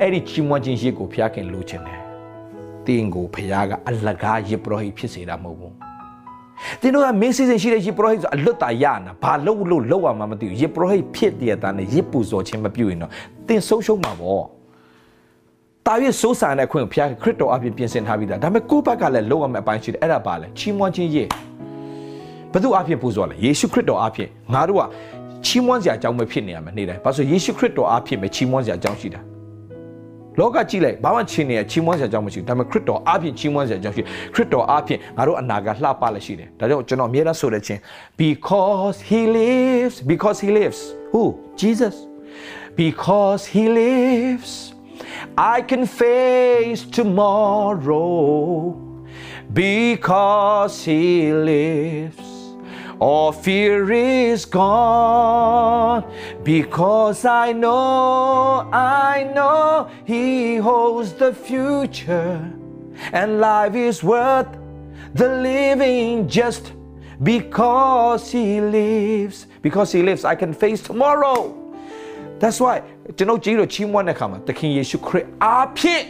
အဲ့ဒီချီးမွမ်းခြင်းရစ်ကိုဖျားခင်လိုချင်တယ်တ င်းကိုဖခင်ကအလကားယေဘရဟိဖြစ်စေတာမဟုတ်ဘူးတင်းတို့ကမင်းစီစဉ်ရှိတဲ့ယေဘရဟိဆိုအလွတ်တာရနာဘာလို့လို့လောက်ရမှာမသိဘူးယေဘရဟိဖြစ်တဲ့အတန်းနဲ့ယေပူဇော်ခြင်းမပြုရင်တော့တင်းဆုံးရှုံးမှာပေါ့တာ၍စိုးစားတဲ့အခွင့်ကိုဘုရားခရစ်တော်အပြင်ပြင်ဆင်ထားပြီးသားဒါပေမဲ့ကိုယ့်ဘက်ကလည်းလုံးဝမဲ့အပိုင်းရှိတယ်အဲ့ဒါပါလဲချီးမွမ်းခြင်းရဘယ်သူအပြင်ပူဇော်လဲယေရှုခရစ်တော်အပြင်ငါတို့ကချီးမွမ်းစရာအကြောင်းပဲဖြစ်နေရမယ်နေ့တိုင်းဘာလို့ယေရှုခရစ်တော်အဖြစ်ပဲချီးမွမ်းစရာအကြောင်းရှိတာ လောကကြည့်လိုက်ဘာမှချင်းနေချီးမွမ်းစရာအကြောင်းမရှိဘူးဒါပေမဲ့ခရစ်တော်အပြင်ချီးမွမ်းစရာအကြောင်းရှိခရစ်တော်အပြင်ငါတို့အနာဂတ်လှပလည်းရှိတယ်ဒါကြောင့်ကျွန်တော်အမြဲတမ်းဆိုတဲ့ချင်း because he lives because he lives who Jesus because he lives I can face tomorrow because He lives. All fear is gone because I know, I know He holds the future and life is worth the living just because He lives. Because He lives, I can face tomorrow. That's why ကျွန်တော်ကြည့်လို့ချီးမွမ်းတဲ့အခါမှာသခင်ယေရှုခရစ်အားဖြင့်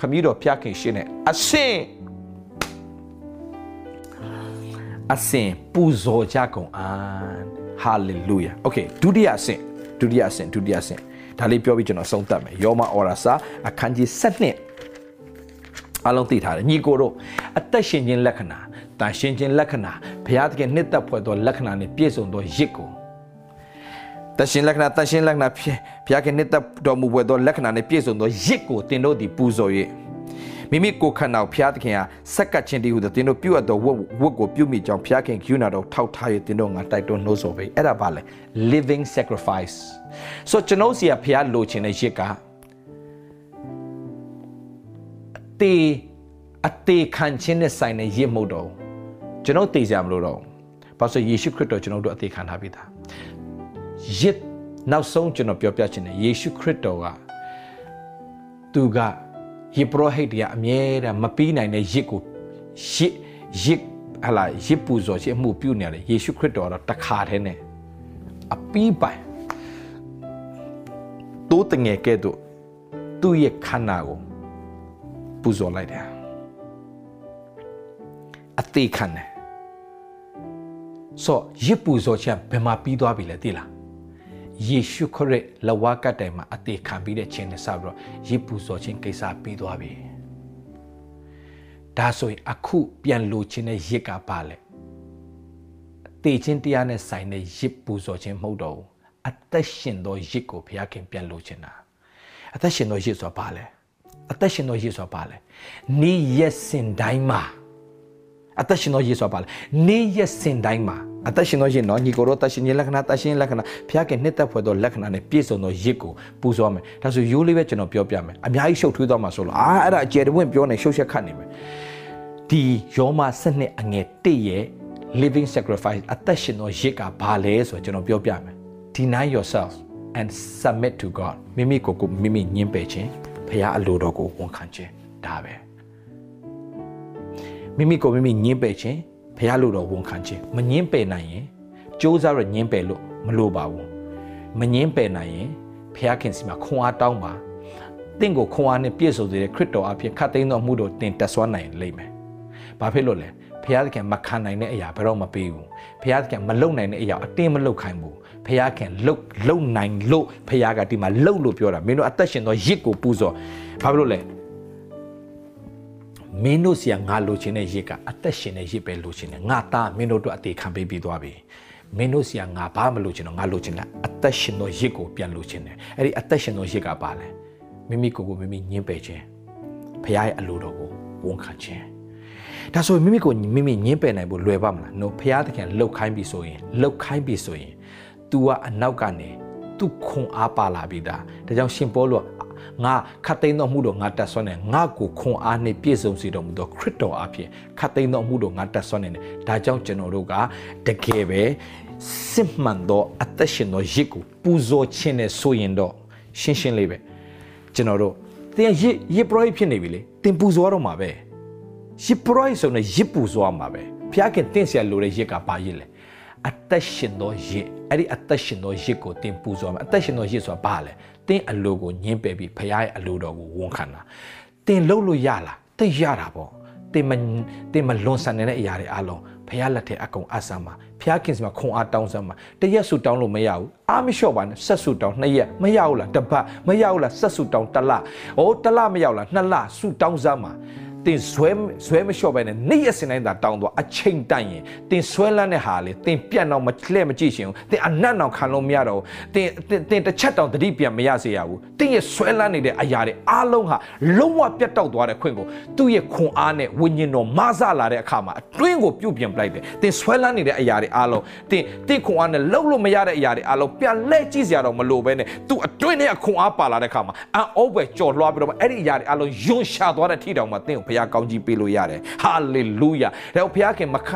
ခမည်းတော်ဖျားခင်ရှင်နဲ့အစင် အစင်ပူဇော်ကြကုန်အံ့ဟာလေလုယာโอเคဒုတိယအဆင့်ဒုတိယအဆင့်ဒုတိယအဆင့်ဒါလေးပြောပြီးကျွန်တော်ဆုံးသတ်မယ်ယောမဩရာစာအခန်းကြီး7အလုံးသိထားတယ်ညီကိုတို့အသက်ရှင်ခြင်းလက္ခဏာတန်ရှင်ခြင်းလက္ခဏာဘုရားသခင်နှစ်သက်ဖွယ်သောလက္ခဏာနဲ့ပြည့်စုံသောရစ်ကိုတရှင်လက္ခဏာတရှင်လက္ခဏာဖြစ်ဘုရားခင်နှစ်သက်တော်မူပွဲသောလက္ခဏာနဲ့ပြည့်စုံသောရစ်ကိုတင်တို့သည်ပူဇော်၍ မိမိကိုယ်ခန္ဓာကိုဘုရားသခင်ဟာဆက်ကပ်ခြင်းတည်းဟုသောတင်တို့ပြုအပ်သောဝတ်ဝတ်ကိုပြုမိကြောင်းဘုရားခင်ဂုဏတော်ထောက်ထား၍တင်တို့ငါတိုက်တွန်းနှိုးဆော်ပေအဲ့ဒါပါလေ living sacrifice ဆိုကျွန်တော်စီကဘုရားလိုချင်တဲ့ရစ်ကအသေးအသေးခံခြင်းနဲ့ဆိုင်တဲ့ရစ်မဟုတ်တော့ကျွန်တော်သိကြမလို့တော့ဘာလို့ယေရှုခရစ်တော်ကျွန်တော်တို့အသေးခံထားပြီးသားရစ်နောက်ဆုံးကျွန်တော်ပြောပြချင်တယ်ယေရှုခရစ်တော်ကသူက ယေပရောဟိတ်တွေကအမြဲတမ်းမပြီးနိုင်တဲ့ရစ်ကိုရစ်ရစ်ဟလာရစ်ပူဇော်ခြင်းအမှုပြုနေတယ်ယေရှုခရစ်တော်တော့တခါတည်းနဲ့အပီးပိုင်တိုးတငယ်ကဲ့သို့သူ့ရဲ့ခန္ဓာကိုပူဇော်လိုက်တယ်အသေးခံတယ်ဆိုရစ်ပူဇော်ခြင်းဘယ်မှာပြီးသွားပြီလဲသိလား ယေရှုခရစ်လဝကတိုင်မှာအသေးခံပြီးတဲ့ခြင်းနဲ့စပြီးတော့ရစ်ပူဇော်ခြင်းကိစ္စပြီးသွားပြီဒါဆိုရင်အခုပြန်လိုခြင်းနဲ့ရစ်ကပါလဲတေခြင်းတရားနဲ့ဆိုင်တဲ့ရစ်ပူဇော်ခြင်းမဟုတ်တော့ဘူးအသက်ရှင်သောရစ်ကိုဘုရားခင်ပြန်လိုခြင်းတာအသက်ရှင်သောရစ်ဆိုတာပါလဲအသက်ရှင်သောရစ်ဆိုတာပါလဲနေ့ရက်စင်တိုင်းမှာအသက်ရှင်သောရစ်ဆိုတာပါလဲနေ့ရက်စင်တိုင်းမှာ အသက်ရှင်သောရစ်နော်ညီကိုတို့အသက်ရှင်ခြင်းလက္ခဏာအသက်ရှင်လက္ခဏာဘုရားကနှစ်သက်ဖွယ်သောလက္ခဏာနဲ့ပြည့်စုံသောရစ်ကိုပူဇော်မယ်ဒါဆိုရိုးလေးပဲကျွန်တော်ပြောပြမယ်အများကြီးရှုပ်ထွေးသွားမှာဆိုလို့အာအဲ့ဒါအကျယ်တဝင့်ပြောနေရှုပ်ရှက်ခတ်နေမယ်ဒီယောမစနစ်အငယ်တည့်ရဲ့ living sacrifice အသက်ရှင်သောရစ်ကဘာလဲဆိုတော့ကျွန်တော်ပြောပြမယ် deny yourself and submit to God မိမိကိုယ်ကိုမိမိညှင်းပယ်ခြင်းဘုရားအလိုတော်ကိုဝန်ခံခြင်းဒါပဲမိမိကိုမိမိညှင်းပယ်ခြင်း ဘုရားလိုတော်ဝန်ခံခြင်းမညှင်းပယ်နိုင်ရင်စ조사ရညှင်းပယ်လို့မလိုပါဘူးမညှင်းပယ်နိုင်ရင်ဘုရားခင်စီမှာခွန်အားတောင်းပါတင့်ကိုခွန်အားနဲ့ပြည့်စုံစေတဲ့ခရစ်တော်အဖြစ်ခတ်သိမ်းသောမှုတို့တင်တက်ဆွမ်းနိုင်လိမ့်မယ်ဘာဖြစ်လို့လဲဘုရားသခင်မခံနိုင်တဲ့အရာဘယ်တော့မပေးဘူးဘုရားသခင်မလုံနိုင်တဲ့အရာအတင်းမလုံခိုင်းဘူးဘုရားခင်လုံလုံနိုင်လို့ဘုရားကဒီမှာလုံလို့ပြောတာမင်းတို့အသက်ရှင်သောရစ်ကိုပူဇော်ဘာဖြစ်လို့လဲ မင်းတို့စီကငါလိုချင်တဲ့ရစ်ကအသက်ရှင်တဲ့ရစ်ပဲလိုချင်တယ်ငါသားမင်းတို့တို့အသေးခံပေးပြီးသွားပြီမင်းတို့စီကငါဘာမလိုချင်တော့ငါလိုချင်တာအသက်ရှင်သောရစ်ကိုပြန်လိုချင်တယ်အဲ့ဒီအသက်ရှင်သောရစ်ကပါလဲမိမိကိုယ်ကိုမိမိညှင်းပယ်ခြင်းဘုရားရဲ့အလိုတော်ကိုဝန်ခံခြင်းဒါဆိုမိမိကိုမိမိညှင်းပယ်နိုင်ဖို့လွယ်ပါမလား no ဘုရားသခင်လှုပ်ခိုင်းပြီဆိုရင်လှုပ်ခိုင်းပြီဆိုရင် तू ကအနောက်ကနေသူခွန်အားပါလာပြီဒါဒါကြောင့်ရှင်ပေါလု ငါခတ်သိမ်းတော်မှုတော်ငါတတ်ဆွမ်းတယ်ငါကိုခွန်အားနှင့်ပြည့်စုံစေတော်မူသောခရစ်တော်အဖြစ်ခတ်သိမ်းတော်မှုတော်ငါတတ်ဆွမ်းနေတယ်ဒါကြောင့်ကျွန်တော်တို့ကတကယ်ပဲစစ်မှန်သောအသက်ရှင်သောရစ်ကိုပူဇော်ခြင်းနဲ့ဆိုရင်တော့ရှင်းရှင်းလေးပဲကျွန်တော်တို့သင်ရစ်ရစ်ပရိုဖြစ်နေပြီလေသင်ပူဇော်တော့မှာပဲရစ်ပရိုဆိုတဲ့ရစ်ပူဇော်မှာပဲဘုရားခင်တင့်ဆရာလိုတဲ့ရစ်ကဘာရစ်လဲအသက်ရှင်သောရစ်အဲ့ဒီအသက်ရှင်သောရစ်ကိုသင်ပူဇော်မှာအသက်ရှင်သောရစ်ဆိုတာဘာလဲ တင်းအလိုကိုညှင်းပယ်ပြီးဖခင်ရဲ့အလိုတော်ကိုဝန်ခံတာတင်လှုပ်လို့ရလားတင်ရတာပေါ့တင်မတင်မလွန်ဆန်နေတဲ့အရာတွေအလုံးဖះလက်ထဲအကုန်အဆမ်းပါဖះခင်စီမှာခွန်အားတောင်းစမ်းပါတရက်ဆူတောင်းလို့မရဘူးအားမလျှော့ပါနဲ့ဆက်ဆူတောင်းနှစ်ရက်မရဘူးလားတစ်ပတ်မရဘူးလားဆက်ဆူတောင်းတစ်လဟိုတစ်လမရောက်လားနှစ်လဆူတောင်းစမ်းပါ တင်ဆွဲဆွဲမလျှော့ပဲနဲ့နေ့ရက်စင်တိုင်းသာတောင်းသွားအချိန်တန်ရင်တင်ဆွဲလန်းတဲ့ဟာလေတင်ပြတ်တော့မလှဲ့မကြည့်ရှင်ဘူးတင်အနတ်အောင်ခံလို့မရတော့တင်တင်တစ်ချက်တောင်တတိပြန်မရစေရဘူးတင်ရဲ့ဆွဲလန်းနေတဲ့အရာတွေအားလုံးဟာလုံးဝပြတ်တောက်သွားတဲ့ခွင့်ကိုသူ့ရဲ့ခွန်အားနဲ့ဝိညာဉ်တော်မဆလာတဲ့အခါမှာအတွင်းကိုပြုတ်ပြင်ပလိုက်တယ်တင်ဆွဲလန်းနေတဲ့အရာတွေအားလုံးတင်တင်ခွန်အားနဲ့လှုပ်လို့မရတဲ့အရာတွေအားလုံးပြန်လှည့်ကြည့်စရာတော့မလိုပဲနဲ့သူ့အတွင်းထဲကခွန်အားပါလာတဲ့အခါမှာအံ့ဩပဲကြော်လွှားပြီးတော့အဲ့ဒီအရာတွေအားလုံးယွန်းရှာသွားတဲ့ထိတောင်မှတင်ကိုဘုရားကောင်းကြီးပေးလို့ရတယ်ဟာလေလုယာဒါဘုရားခင်မခ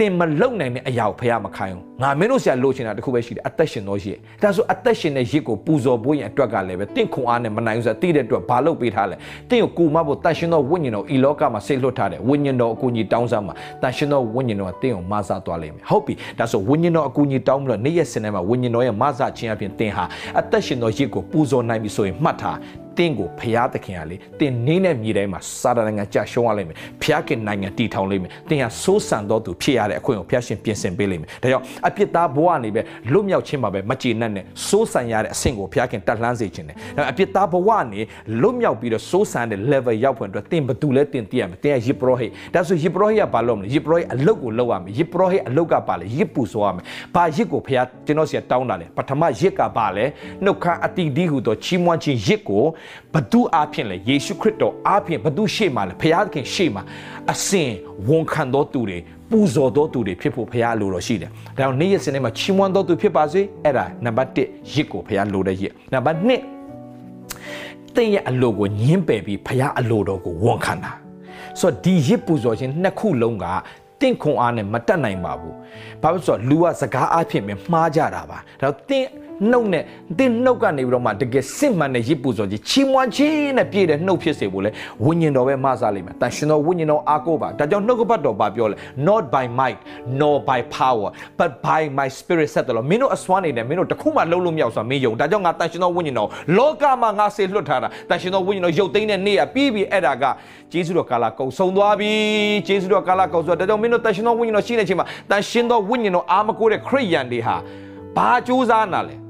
တင်မလုံနိုင်တဲ့အရာကိုဘုရားမခိုင်းဘူးငါမင်းတို့ဆရာလိုချင်တာတခုပဲရှိတယ်အသက်ရှင်သောရစ်ဒါဆိုအသက်ရှင်တဲ့ရစ်ကိုပူဇော်ဖို့ရင်အတွက်ကလည်းပဲတင့်ခွန်အားနဲ့မနိုင်ဘူးဆိုတာသိတဲ့အတွက်ဘာလုပ်ပေးထားလဲတင့်ကိုကူမဖို့တန်ရှင်သောဝိညာဉ်တော်ဤလောကမှာဆေလွတ်ထားတယ်ဝိညာဉ်တော်အကူကြီးတောင်းစားမှာတန်ရှင်သောဝိညာဉ်တော်ကတင့်ကိုမဆသွားလိမ့်မယ်ဟုတ်ပြီဒါဆိုဝိညာဉ်တော်အကူကြီးတောင်းပြီးတော့နေ့ရက်စင်ထဲမှာဝိညာဉ်တော်ရဲ့မဆခြင်းအပြင်တင်ဟာအသက်ရှင်သောရစ်ကိုပူဇော်နိုင်ပြီဆိုရင်မှတ်ထား တင်းကိုဖျားသခင်ကလေတင်းနင်းတဲ့မြေတိုင်းမှာစာတန်နိုင်ငံကြာရှုံးရလိမ့်မယ်ဖျားခင်နိုင်ငံတည်ထောင်လိမ့်မယ်တင်းဟာစိုးစံတော်သူဖြစ်ရတဲ့အခွင့်ကိုဖျားရှင်ပြင်ဆင်ပေးလိမ့်မယ်ဒါကြောင့်အပြစ်သားဘဝနေပဲလွတ်မြောက်ခြင်းမှာပဲမကြေနပ်နဲ့စိုးစံရတဲ့အဆင့်ကိုဖျားခင်တက်လှမ်းစေခြင်းတယ်ဒါအပြစ်သားဘဝနေလွတ်မြောက်ပြီးတော့စိုးစံတဲ့ level ရောက်ဖွယ်အတွက်တင်းဘသူလဲတင်းတည်ရမယ်တင်းကယစ်ပရောဟိတ်ဒါဆိုယစ်ပရောဟိတ်ကဘာလုပ်မလဲယစ်ပရောဟိတ်အလုတ်ကိုလုပ်ရမယ်ယစ်ပရောဟိတ်အလုတ်ကပါလေယစ်ပူဆိုရမယ်ဘာယစ်ကိုဖျားကျွန်တော်စီတောင်းတာလေပထမယစ်ကပါလေနှုတ်ခမ်းအတိဒီဟုသောချီးမွမ်းခြင်းယစ်ကိုဘသူအားဖြင့်လေယေရှုခရစ်တော်အားဖြင့်ဘသူရှေ့မှာလေဖျားသခင်ရှေ့မှာအစဉ်ဝန်ခံတော်သူတွေပူဇော်တော်သူတွေဖြစ်ဖို့ဖျားလိုတော်ရှိတယ်။ဒါကြောင့်နေ့ရက်စနေမှာချီးမွမ်းတော်သူဖြစ်ပါစေ။အဲ့ဒါနံပါတ်1ရစ်ကိုဖျားလိုတဲ့ရစ်။နံပါတ်2တင်းရဲ့အလိုကိုညှင်းပယ်ပြီးဖျားအလိုတော်ကိုဝန်ခံတာ။ဆိုတော့ဒီရစ်ပူဇော်ခြင်းနှစ်ခုလုံးကတင့်ခွန်အားနဲ့မတက်နိုင်ပါဘူး။ဘာလို့ဆိုတော့လူကစကားအားဖြင့်ပဲမှားကြတာပါ။ဒါတော့တင့် နှုတ်နဲ့တင်းနှုတ်ကနေပြီးတော့မှတကယ်စစ်မှန်တဲ့ရစ်ပူဇော်ကြီးချီးမွမ်းခြင်းနဲ့ပြည့်တဲ့နှုတ်ဖြစ်စေဖို့လေဝိညာဉ်တော်ပဲမဆလိမ့်မယ်။တန်ရှင်တော်ဝိညာဉ်တော်အားကိုးပါ။ဒါကြောင့်နှုတ်ကပတ်တော်ဘာပြောလဲ not by might nor by power but by my spirit ဆက်တယ်လို့မင်းတို့အစွမ်းနေတယ်မင်းတို့တခုမှလုံးလုံးမြောက်ဆိုတာမင်းယုံ။ဒါကြောင့်ငါတန်ရှင်တော်ဝိညာဉ်တော်လောကမှာငါစေလွတ်ထားတာတန်ရှင်တော်ဝိညာဉ်တော်ရုပ်သိမ်းတဲ့နေ့ကပြီးပြီးအဲ့ဒါကဂျေဇုတော်ကာလကုံဆုံးသွားပြီ။ဂျေဇုတော်ကာလကုံဆုံးဒါကြောင့်မင်းတို့တန်ရှင်တော်ဝိညာဉ်တော်ရှိနေချိန်မှာတန်ရှင်တော်ဝိညာဉ်တော်အားမကိုးတဲ့ခရိယန်တွေဟာဘာကြိုးစားနာလဲ။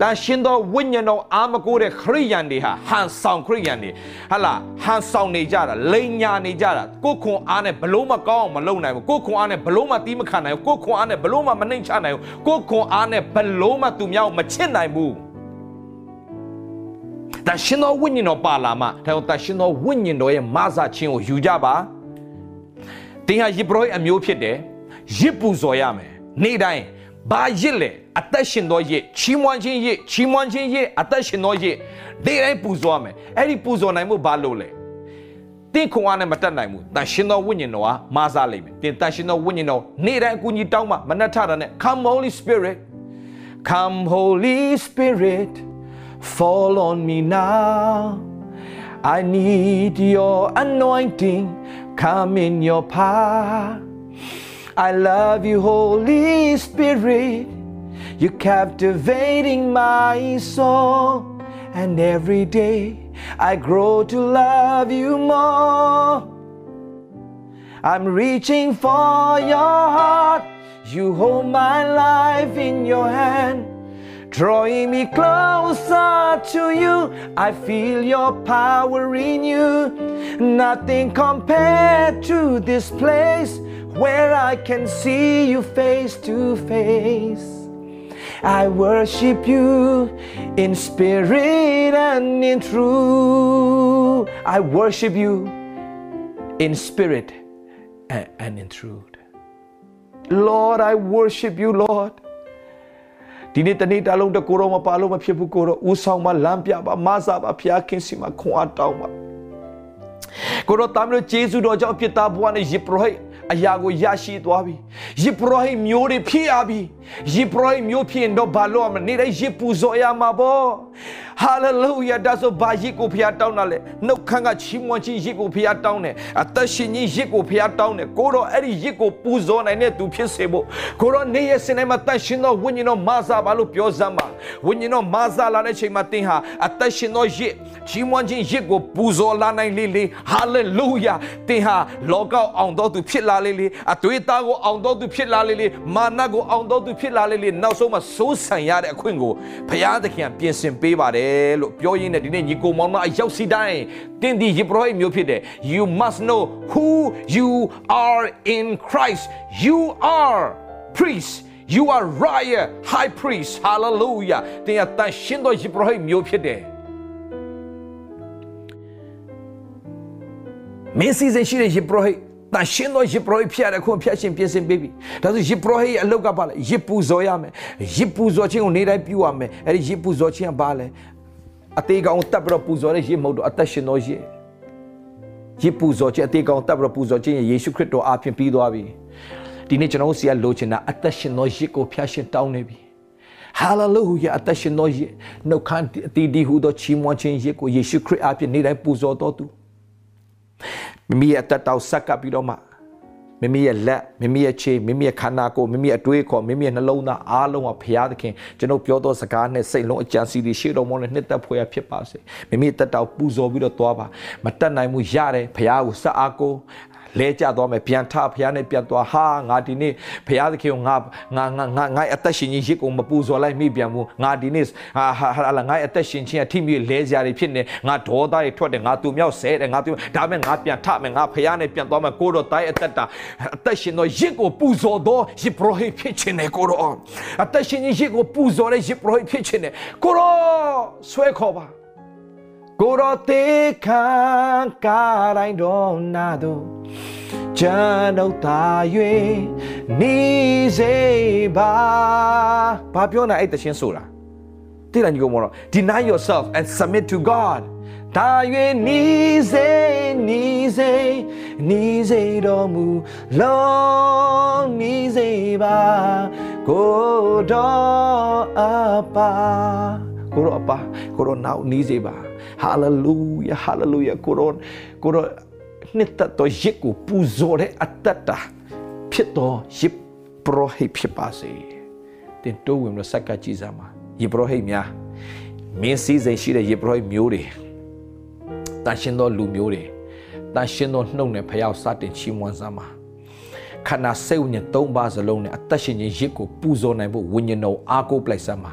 တန်ရှင်သောဝိညာဉ်တော်အာမကိုတဲ့ခရိယန်တွေဟာဟန်ဆောင်ခရိယန်တွေဟာလာဟန်ဆောင်နေကြတာလိန်ညာနေကြတာကိုခွန်အားနဲ့ဘလို့မကောင်းအောင်မလုပ်နိုင်ဘူးကိုခွန်အားနဲ့ဘလို့မတီးမခံနိုင်ဘူးကိုခွန်အားနဲ့ဘလို့မမနှိမ်ချနိုင်ဘူးကိုခွန်အားနဲ့ဘလို့မသူများကိုမချစ်နိုင်ဘူးတန်ရှင်သောဝိညာဉ်တော်ပါလာမှဒါကြောင့်တန်ရှင်သောဝိညာဉ်တော်ရဲ့မဆာခြင်းကိုယူကြပါတင်းဟာယေဘရဟိအမျိုးဖြစ်တယ်ရစ်ပူဇော်ရမယ်နေ့တိုင်း ဘာရစ်လဲအသက်ရှင်သောရစ်ချီးမွမ်းခြင်းရစ်ချီးမွမ်းခြင်းရစ်အသက်ရှင်သောရစ်ဒီတိုင်းပူဇော်မယ်အဲ့ဒီပူဇော်နိုင်မှုဘာလို့လဲတင်းခွန်အားနဲ့မတက်နိုင်ဘူးတန်ရှင်သောဝိညာဉ်တော်ဟာမာစားလိမ့်မယ်တင်တန်ရှင်သောဝိညာဉ်တော်နေ့တိုင်းအကူကြီးတောင်းမှမနှက်ထတာနဲ့ come holy spirit come holy spirit fall on me now i need your anointing come in your power I love you, Holy Spirit. You're captivating my soul. And every day I grow to love you more. I'm reaching for your heart. You hold my life in your hand. Drawing me closer to you, I feel your power in you. Nothing compared to this place where I can see you face to face. I worship you in spirit and in truth. I worship you in spirit and, and in truth. Lord, I worship you, Lord. ဒီနေ့တနေ့တလုံးတကိုရောမပါလို့မဖြစ်ဘူးကိုရောဦးဆောင်မလမ်းပြပါမဆာပါဖျားခင်စီမှာခွန်အားတောင်းပါကိုရောတမ်းလို့ဂျေဇုတော်ကြောင့်ဖြစ်တာဘဝနဲ့ယေဘရဟိ အရာကိုရရှိသွားပြီယေဘရဟိမျိုးတွေဖြစ်ရပြီယေဘရဟိမျိုးဖြစ်ရင်တော့ဘာလို့မနေတိုင်းယေပူဇော်ရမှာပေါ့ဟာလေလုယာဒါဆိုဘာယေကိုဖျားတောင်းတာလဲနှုတ်ခမ်းကချီးမွမ်းခြင်းယေကိုဖျားတောင်းတယ်အသက်ရှင်ခြင်းယေကိုဖျားတောင်းတယ်ကိုတော့အဲ့ဒီယေကိုပူဇော်နိုင်တဲ့သူဖြစ်စေဖို့ကိုတော့နေရစနေမှာတန်ရှင်သောဝိညာဉ်တော်မဆာပါလို့ပြောစမ်းပါဝိညာဉ်တော်မာစာလာတဲ့ချိန်မှာသင်ဟာအသက်ရှင်သောရစ်ချီးမွမ်းခြင်းရစ်ကိုပူဇော်လာနိုင်လေလေဟာလေလုယာသင်ဟာလောကအောင်တော်သူဖြစ်လာလေလေအသွေးသားကိုအောင်တော်သူဖြစ်လာလေလေမာနကိုအောင်တော်သူဖြစ်လာလေလေနောက်ဆုံးမှာစိုးဆန်ရတဲ့အခွင့်ကိုဘုရားသခင်ပြင်ဆင်ပေးပါတယ်လို့ပြောရင်းနဲ့ဒီနေ့ညီကိုမောင်မအရောက်စီတိုင်းတင်းဒီယေဘရဟိမျိုးဖြစ်တယ် you must know who you are in Christ you are priest you are royal high priest hallelujah တင်ရတန်ရှင်းသောယေဘရဟိမျိုးဖြစ်တယ်မင်းစီစဉ်ရှိတဲ့ယေဘရဟိ တန်ရှင်းသောယေဘရဟိဖြစ်ရတဲ့ခွန်ဖျက်ရှင်ပြင်ဆင်ပေးပြီဒါဆိုယေဘရဟိအလောက်ကပါလဲယေပူဇော်ရမယ်ယေပူဇော်ခြင်းကိုနေတိုင်းပြုရမယ်အဲ့ဒီယေပူဇော်ခြင်းကပါလဲအသေးကောင်တပ်ပြီးတော့ပူဇော်တဲ့ယေမဟုတ်တော့အသက်ရှင်သောယေယေပူဇော်ခြင်းအသေးကောင်တပ်ပြီးတော့ပူဇော်ခြင်းယေရှုခရစ်တော်အပြင်ပြီးသွားပြီဒီနေ့ကျွန်တော်စီကလိုချင်တာအသက်ရှင်သောယေကိုဖျက်ရှင်တောင်းနေပြီဟာလေလုယာအသက်ရှင်သောယေနှုတ်ခမ်းအတီးဒီဟူသောချီးမွမ်းခြင်းယေကိုယေရှုခရစ်အပြင်နေတိုင်းပူဇော်တော်သူ မိမိရဲ့အသက်တောက်ဆက်ကပ်ပြီးတော့မှမိမိရဲ့လက်မိမိရဲ့ခြေမိမိရဲ့ခန္ဓာကိုယ်မိမိရဲ့အတွေးခေါ်မိမိရဲ့နှလုံးသားအားလုံးကဘုရားသခင်ကျွန်တော်ပြောသောစကားနဲ့စိတ်လုံးအကြံစီတွေရှေ့တော်မောနဲ့နှစ်သက်ဖွယ်ဖြစ်ပါစေမိမိတက်တောက်ပူဇော်ပြီးတော့သွားပါမတက်နိုင်မှုရတယ်ဘုရားကိုစအားကို လဲကြသွားမယ်ပြန်ထဖះနဲ့ပြန်သွားဟာငါဒီနေ့ဖះသခင်ကိုငါငါငါငါငါအသက်ရှင်ခြင်းရစ်ကိုမပူဇော်လိုက်မိပြန်ဘူးငါဒီနေ့ဟာဟာလာငါအသက်ရှင်ခြင်းအထိမြေလဲစရာတွေဖြစ်နေငါဒေါသတွေထွက်တယ်ငါသူမြောက်ဆဲတယ်ငါသူဒါမဲ့ငါပြန်ထမယ်ငါဖះနဲ့ပြန်သွားမယ်ကိုတော့တိုင်းအသက်တာအသက်ရှင်တော့ရစ်ကိုပူဇော်တော့ရစ်ပရိုဟိဖြစ်ခြင်းနဲ့ကိုတော့အသက်ရှင်ခြင်းရစ်ကိုပူဇော်တဲ့ရစ်ပရိုဟိဖြစ်ခြင်းနဲ့ကိုတော့ဆွဲခေါ်ပါ ကိုတော်တေခံကာတိုင်းတော်နာတို့ကျွန်ုပ်သာ၍နေစေပါဘာပြောနေအဲ့တခြင်းဆိုတာတိရညီကောင်မတော် deny yourself and submit to God ဒါ၍နေစေနေစေနေစေတော်မူလုံးနေစေပါကိုတော်အပါကိုတော်အပါကိုတော်နောက်နေစေပါ hallelujah hallelujah ကိုတော်ကိုတော်နှစ်သက်သောရစ်ကိုပူဇော်တဲ့အတ္တတာဖြစ်သောရစ်ပရောဟိတ်ဖြစ်ပါစေတင်တိုးဝင်လို့စက္ကကြည်စားမှာယေပရောဟိတ်များမင်းစည်းစိမ်ရှိတဲ့ယေပရောဟိတ်မျိုးတွေတန်ရှင်သောလူမျိုးတွေတန်ရှင်သောနှုတ်နဲ့ဖျောက်စတင်ချီးမွမ်းစားမှာခန္ဓာစိတ်ဝိညာဉ်၃ပါးစလုံးနဲ့အသက်ရှင်ခြင်းရစ်ကိုပူဇော်နိုင်ဖို့ဝိညာဉ်တော်အားကိုးပလိုက်စမ်းမှာ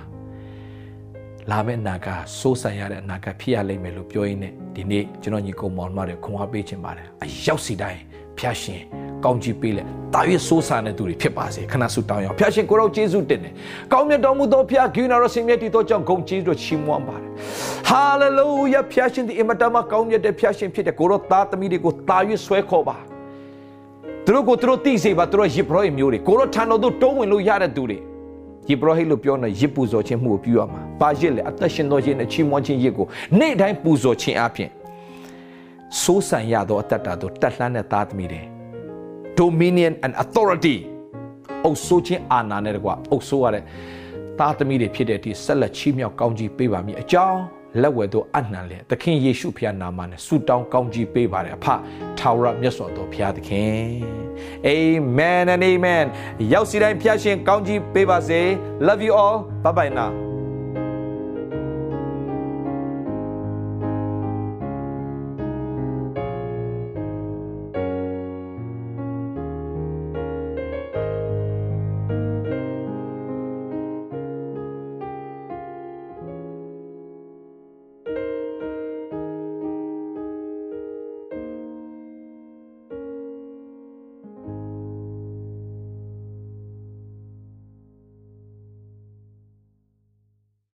လာမယ့်နာကစိုးဆန်ရတဲ့အနာကဖြစ်ရလိမ့်မယ်လို့ပြောရင်းနဲ့ဒီနေ့ကျွန်တော်ညီကောင်မောင်မတွေခွန်အားပေးခြင်းပါတယ်အရောက်စီတိုင်းဖျားရှင်ကောင်းကြီးပေးလက်တာ၍စိုးဆန်တဲ့သူတွေဖြစ်ပါစေခဏဆုတောင်းရအောင်ဖျားရှင်ကိုရောယေရှုတင်တယ်ကောင်းမြတ်တော်မူသောဖျားဂိနာရောစင်မြတ်တည်သောကြောင့်ဂုဏ်ကျေးဇူးတော်ချီးမွမ်းပါတယ်ဟာလေလုယာဖျားရှင်ဒီအမတမကောင်းမြတ်တဲ့ဖျားရှင်ဖြစ်တဲ့ကိုရောသားသမီးတွေကိုတာ၍ဆွဲခေါ်ပါသူတို့ကိုသူတို့သိစေပါသူတို့ယေဘရဟိမျိုးတွေကိုရောထံတော်သို့တုံးဝင်လို့ရတဲ့သူတွေ ယေဘရဟိလို့ပြောနေရစ်ပူဇော်ခြင်းမှုကိုပြုရမှာ။ဘာရစ်လဲအသက်ရှင်သောခြင်းနဲ့ချီးမွမ်းခြင်းရစ်ကိုနေ့တိုင်းပူဇော်ခြင်းအပြင်စိုးစံရသောအသက်တာတို့တက်လှမ်းတဲ့သားသမီးတွေ dominion and authority အုပ်စိုးခြင်းအာဏာနဲ့တကွအုပ်စိုးရတဲ့သားသမီးတွေဖြစ်တဲ့အထိဆက်လက်ချီးမြှောက်ကောင်းကြီးပေးပါမည်အကြောင်း လက်ဝဲတို့အနှံလေသခင်ယေရှုဖခင်နာမနဲ့ဆုတောင်းကောင်းကြီးပေးပါတယ်အဖထာဝရမြတ်စွာဘုရားသခင် Amen and amen ရောက်စီတိုင်းဖျားရှင်ကောင်းကြီးပေးပါစေ Love you all bye bye now